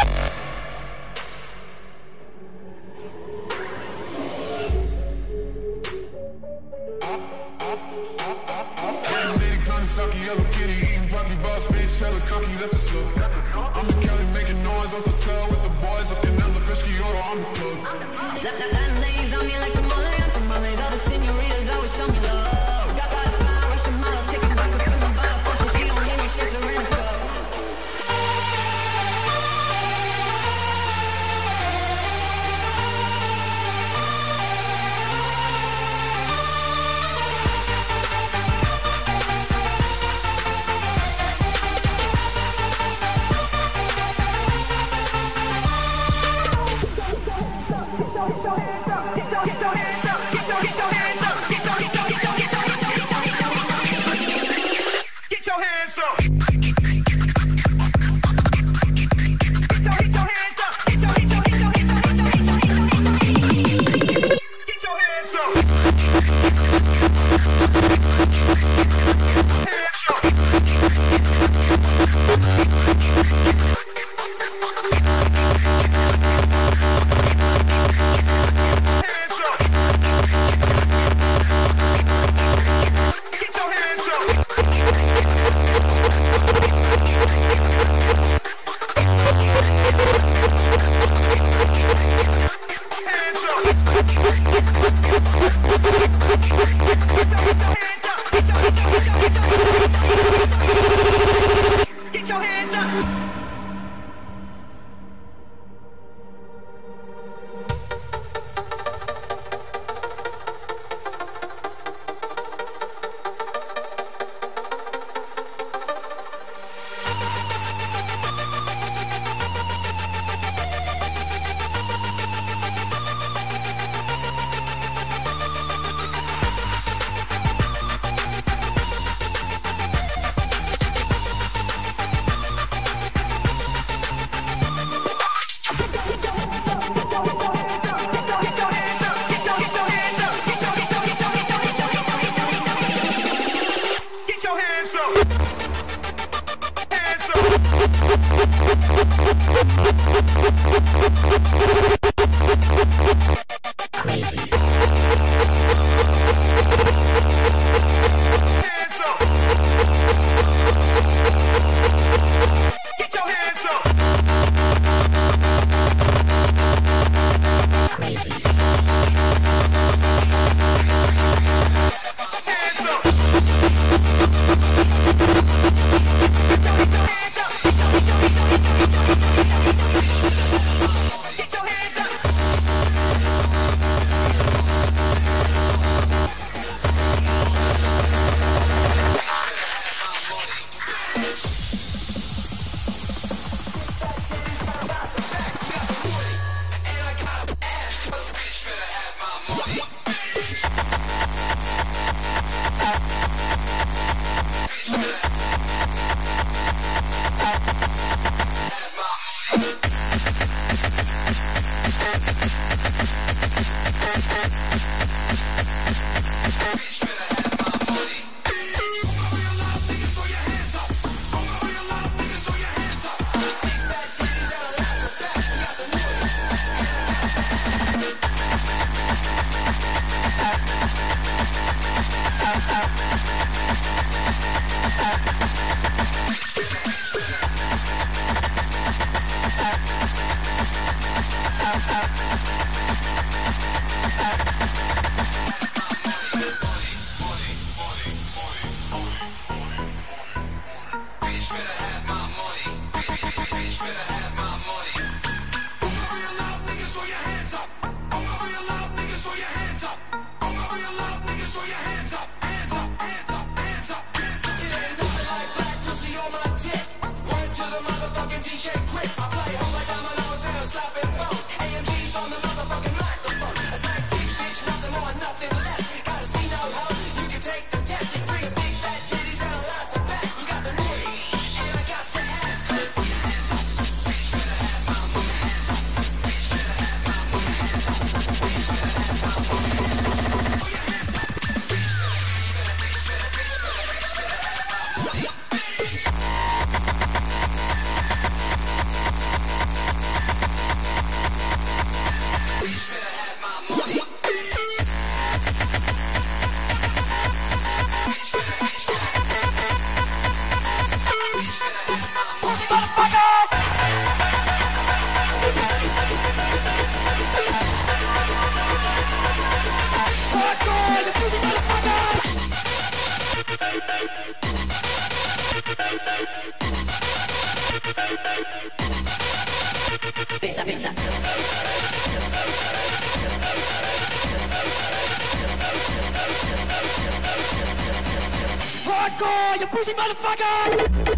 You pussy motherfuckers!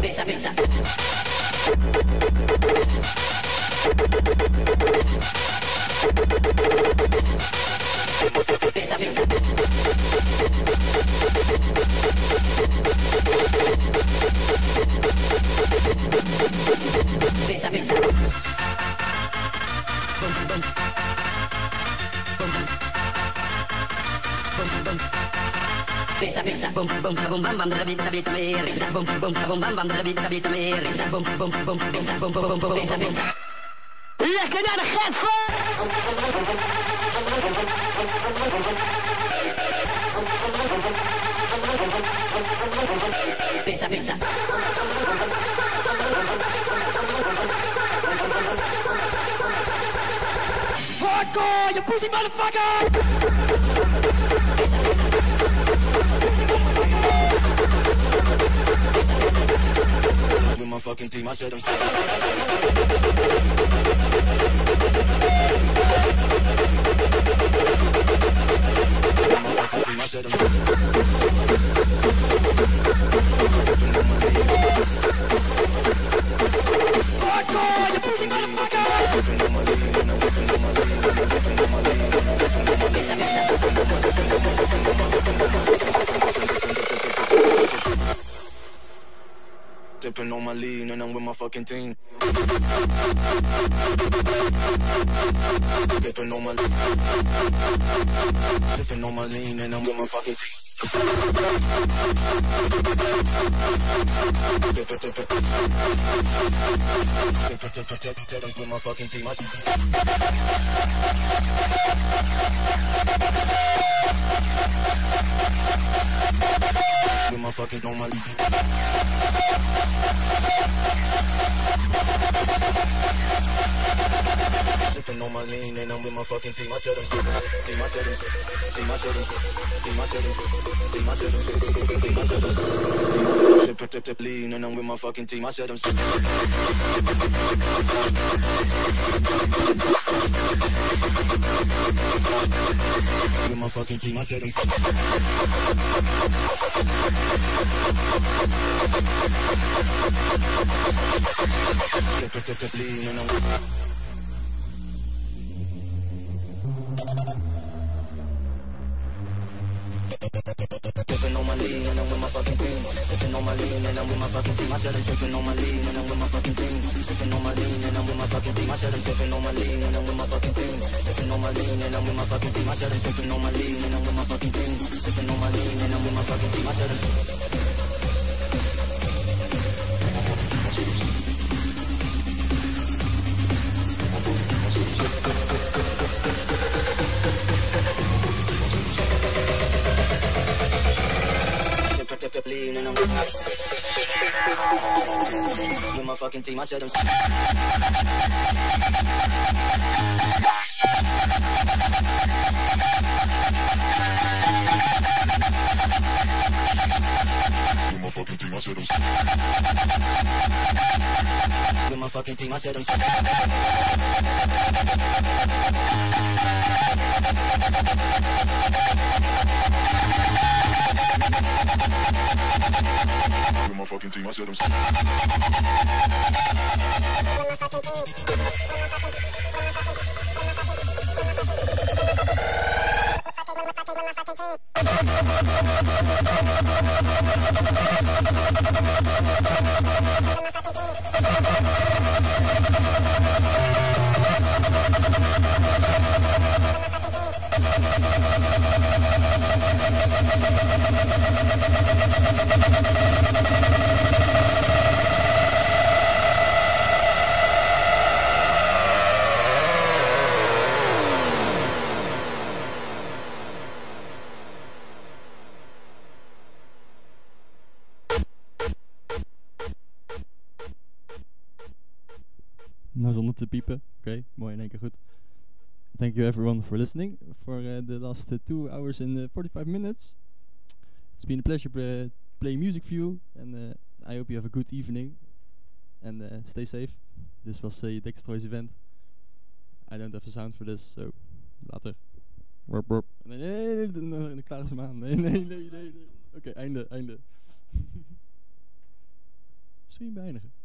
Pesa, pesa. Bum, bum, bum, bam, bam, da, bita, bita, me, risa. Bum, bum, bum. Bum, bum, bum, bum, bum, bum. Hardcore, you pussy motherfuckers! Fucking team, I said I'm said I'm Hardcore, oh, you pussy motherfuckers! Sipping on my lean and I'm with my fucking team. Sipping on my lean. Sipping on my lean and I'm with my fucking team. Teddy's with my fucking team. With my fucking my Sipping on my lean and I'm with my fucking team. I said I'm sipping. Team, I said I'm sipping. Team, I said I'm sipping. Team, I said I'm sipping. Team, I said I'm sipping. Team, I said I'm sipping. Sipping, tip, tip, lean and I'm with my fucking team. I said I'm sipping. With my fucking team. I said I'm tip, lean and I'm with my lean and I'm with my fucking team. Sipping on my lean and I'm with my fucking team. I said I'm sipping on my lean and I'm with my fucking team. Sipping on my lean and I'm with my fucking team. I said I'm sipping on my lean and I'm with my fucking team. Sipping on my lean and I'm with my fucking team. I said I'm sipping on my lean and I'm with my fucking team. Sipping on my lean and I'm with my fucking team. I said I'm Tip, tip, lean and I'm with my with my fucking team. I said I'm with my fucking team. I said I'm with my fucking team. I said I'm with my fucking team. I said I'm piepen. Oké, mooi in één keer goed. Thank you everyone for listening for uh, the last uh, two hours and uh, 45 minutes. It's been a pleasure uh, playing music for you, and I hope you have a good evening. And stay safe. This was uh, Dextro's event. I don't have a sound for this, so later. Warp, warp. Nee, nee, nee, nee, nee, nee. Nee, nee. Oké, einde, einde. Stream beëindigen.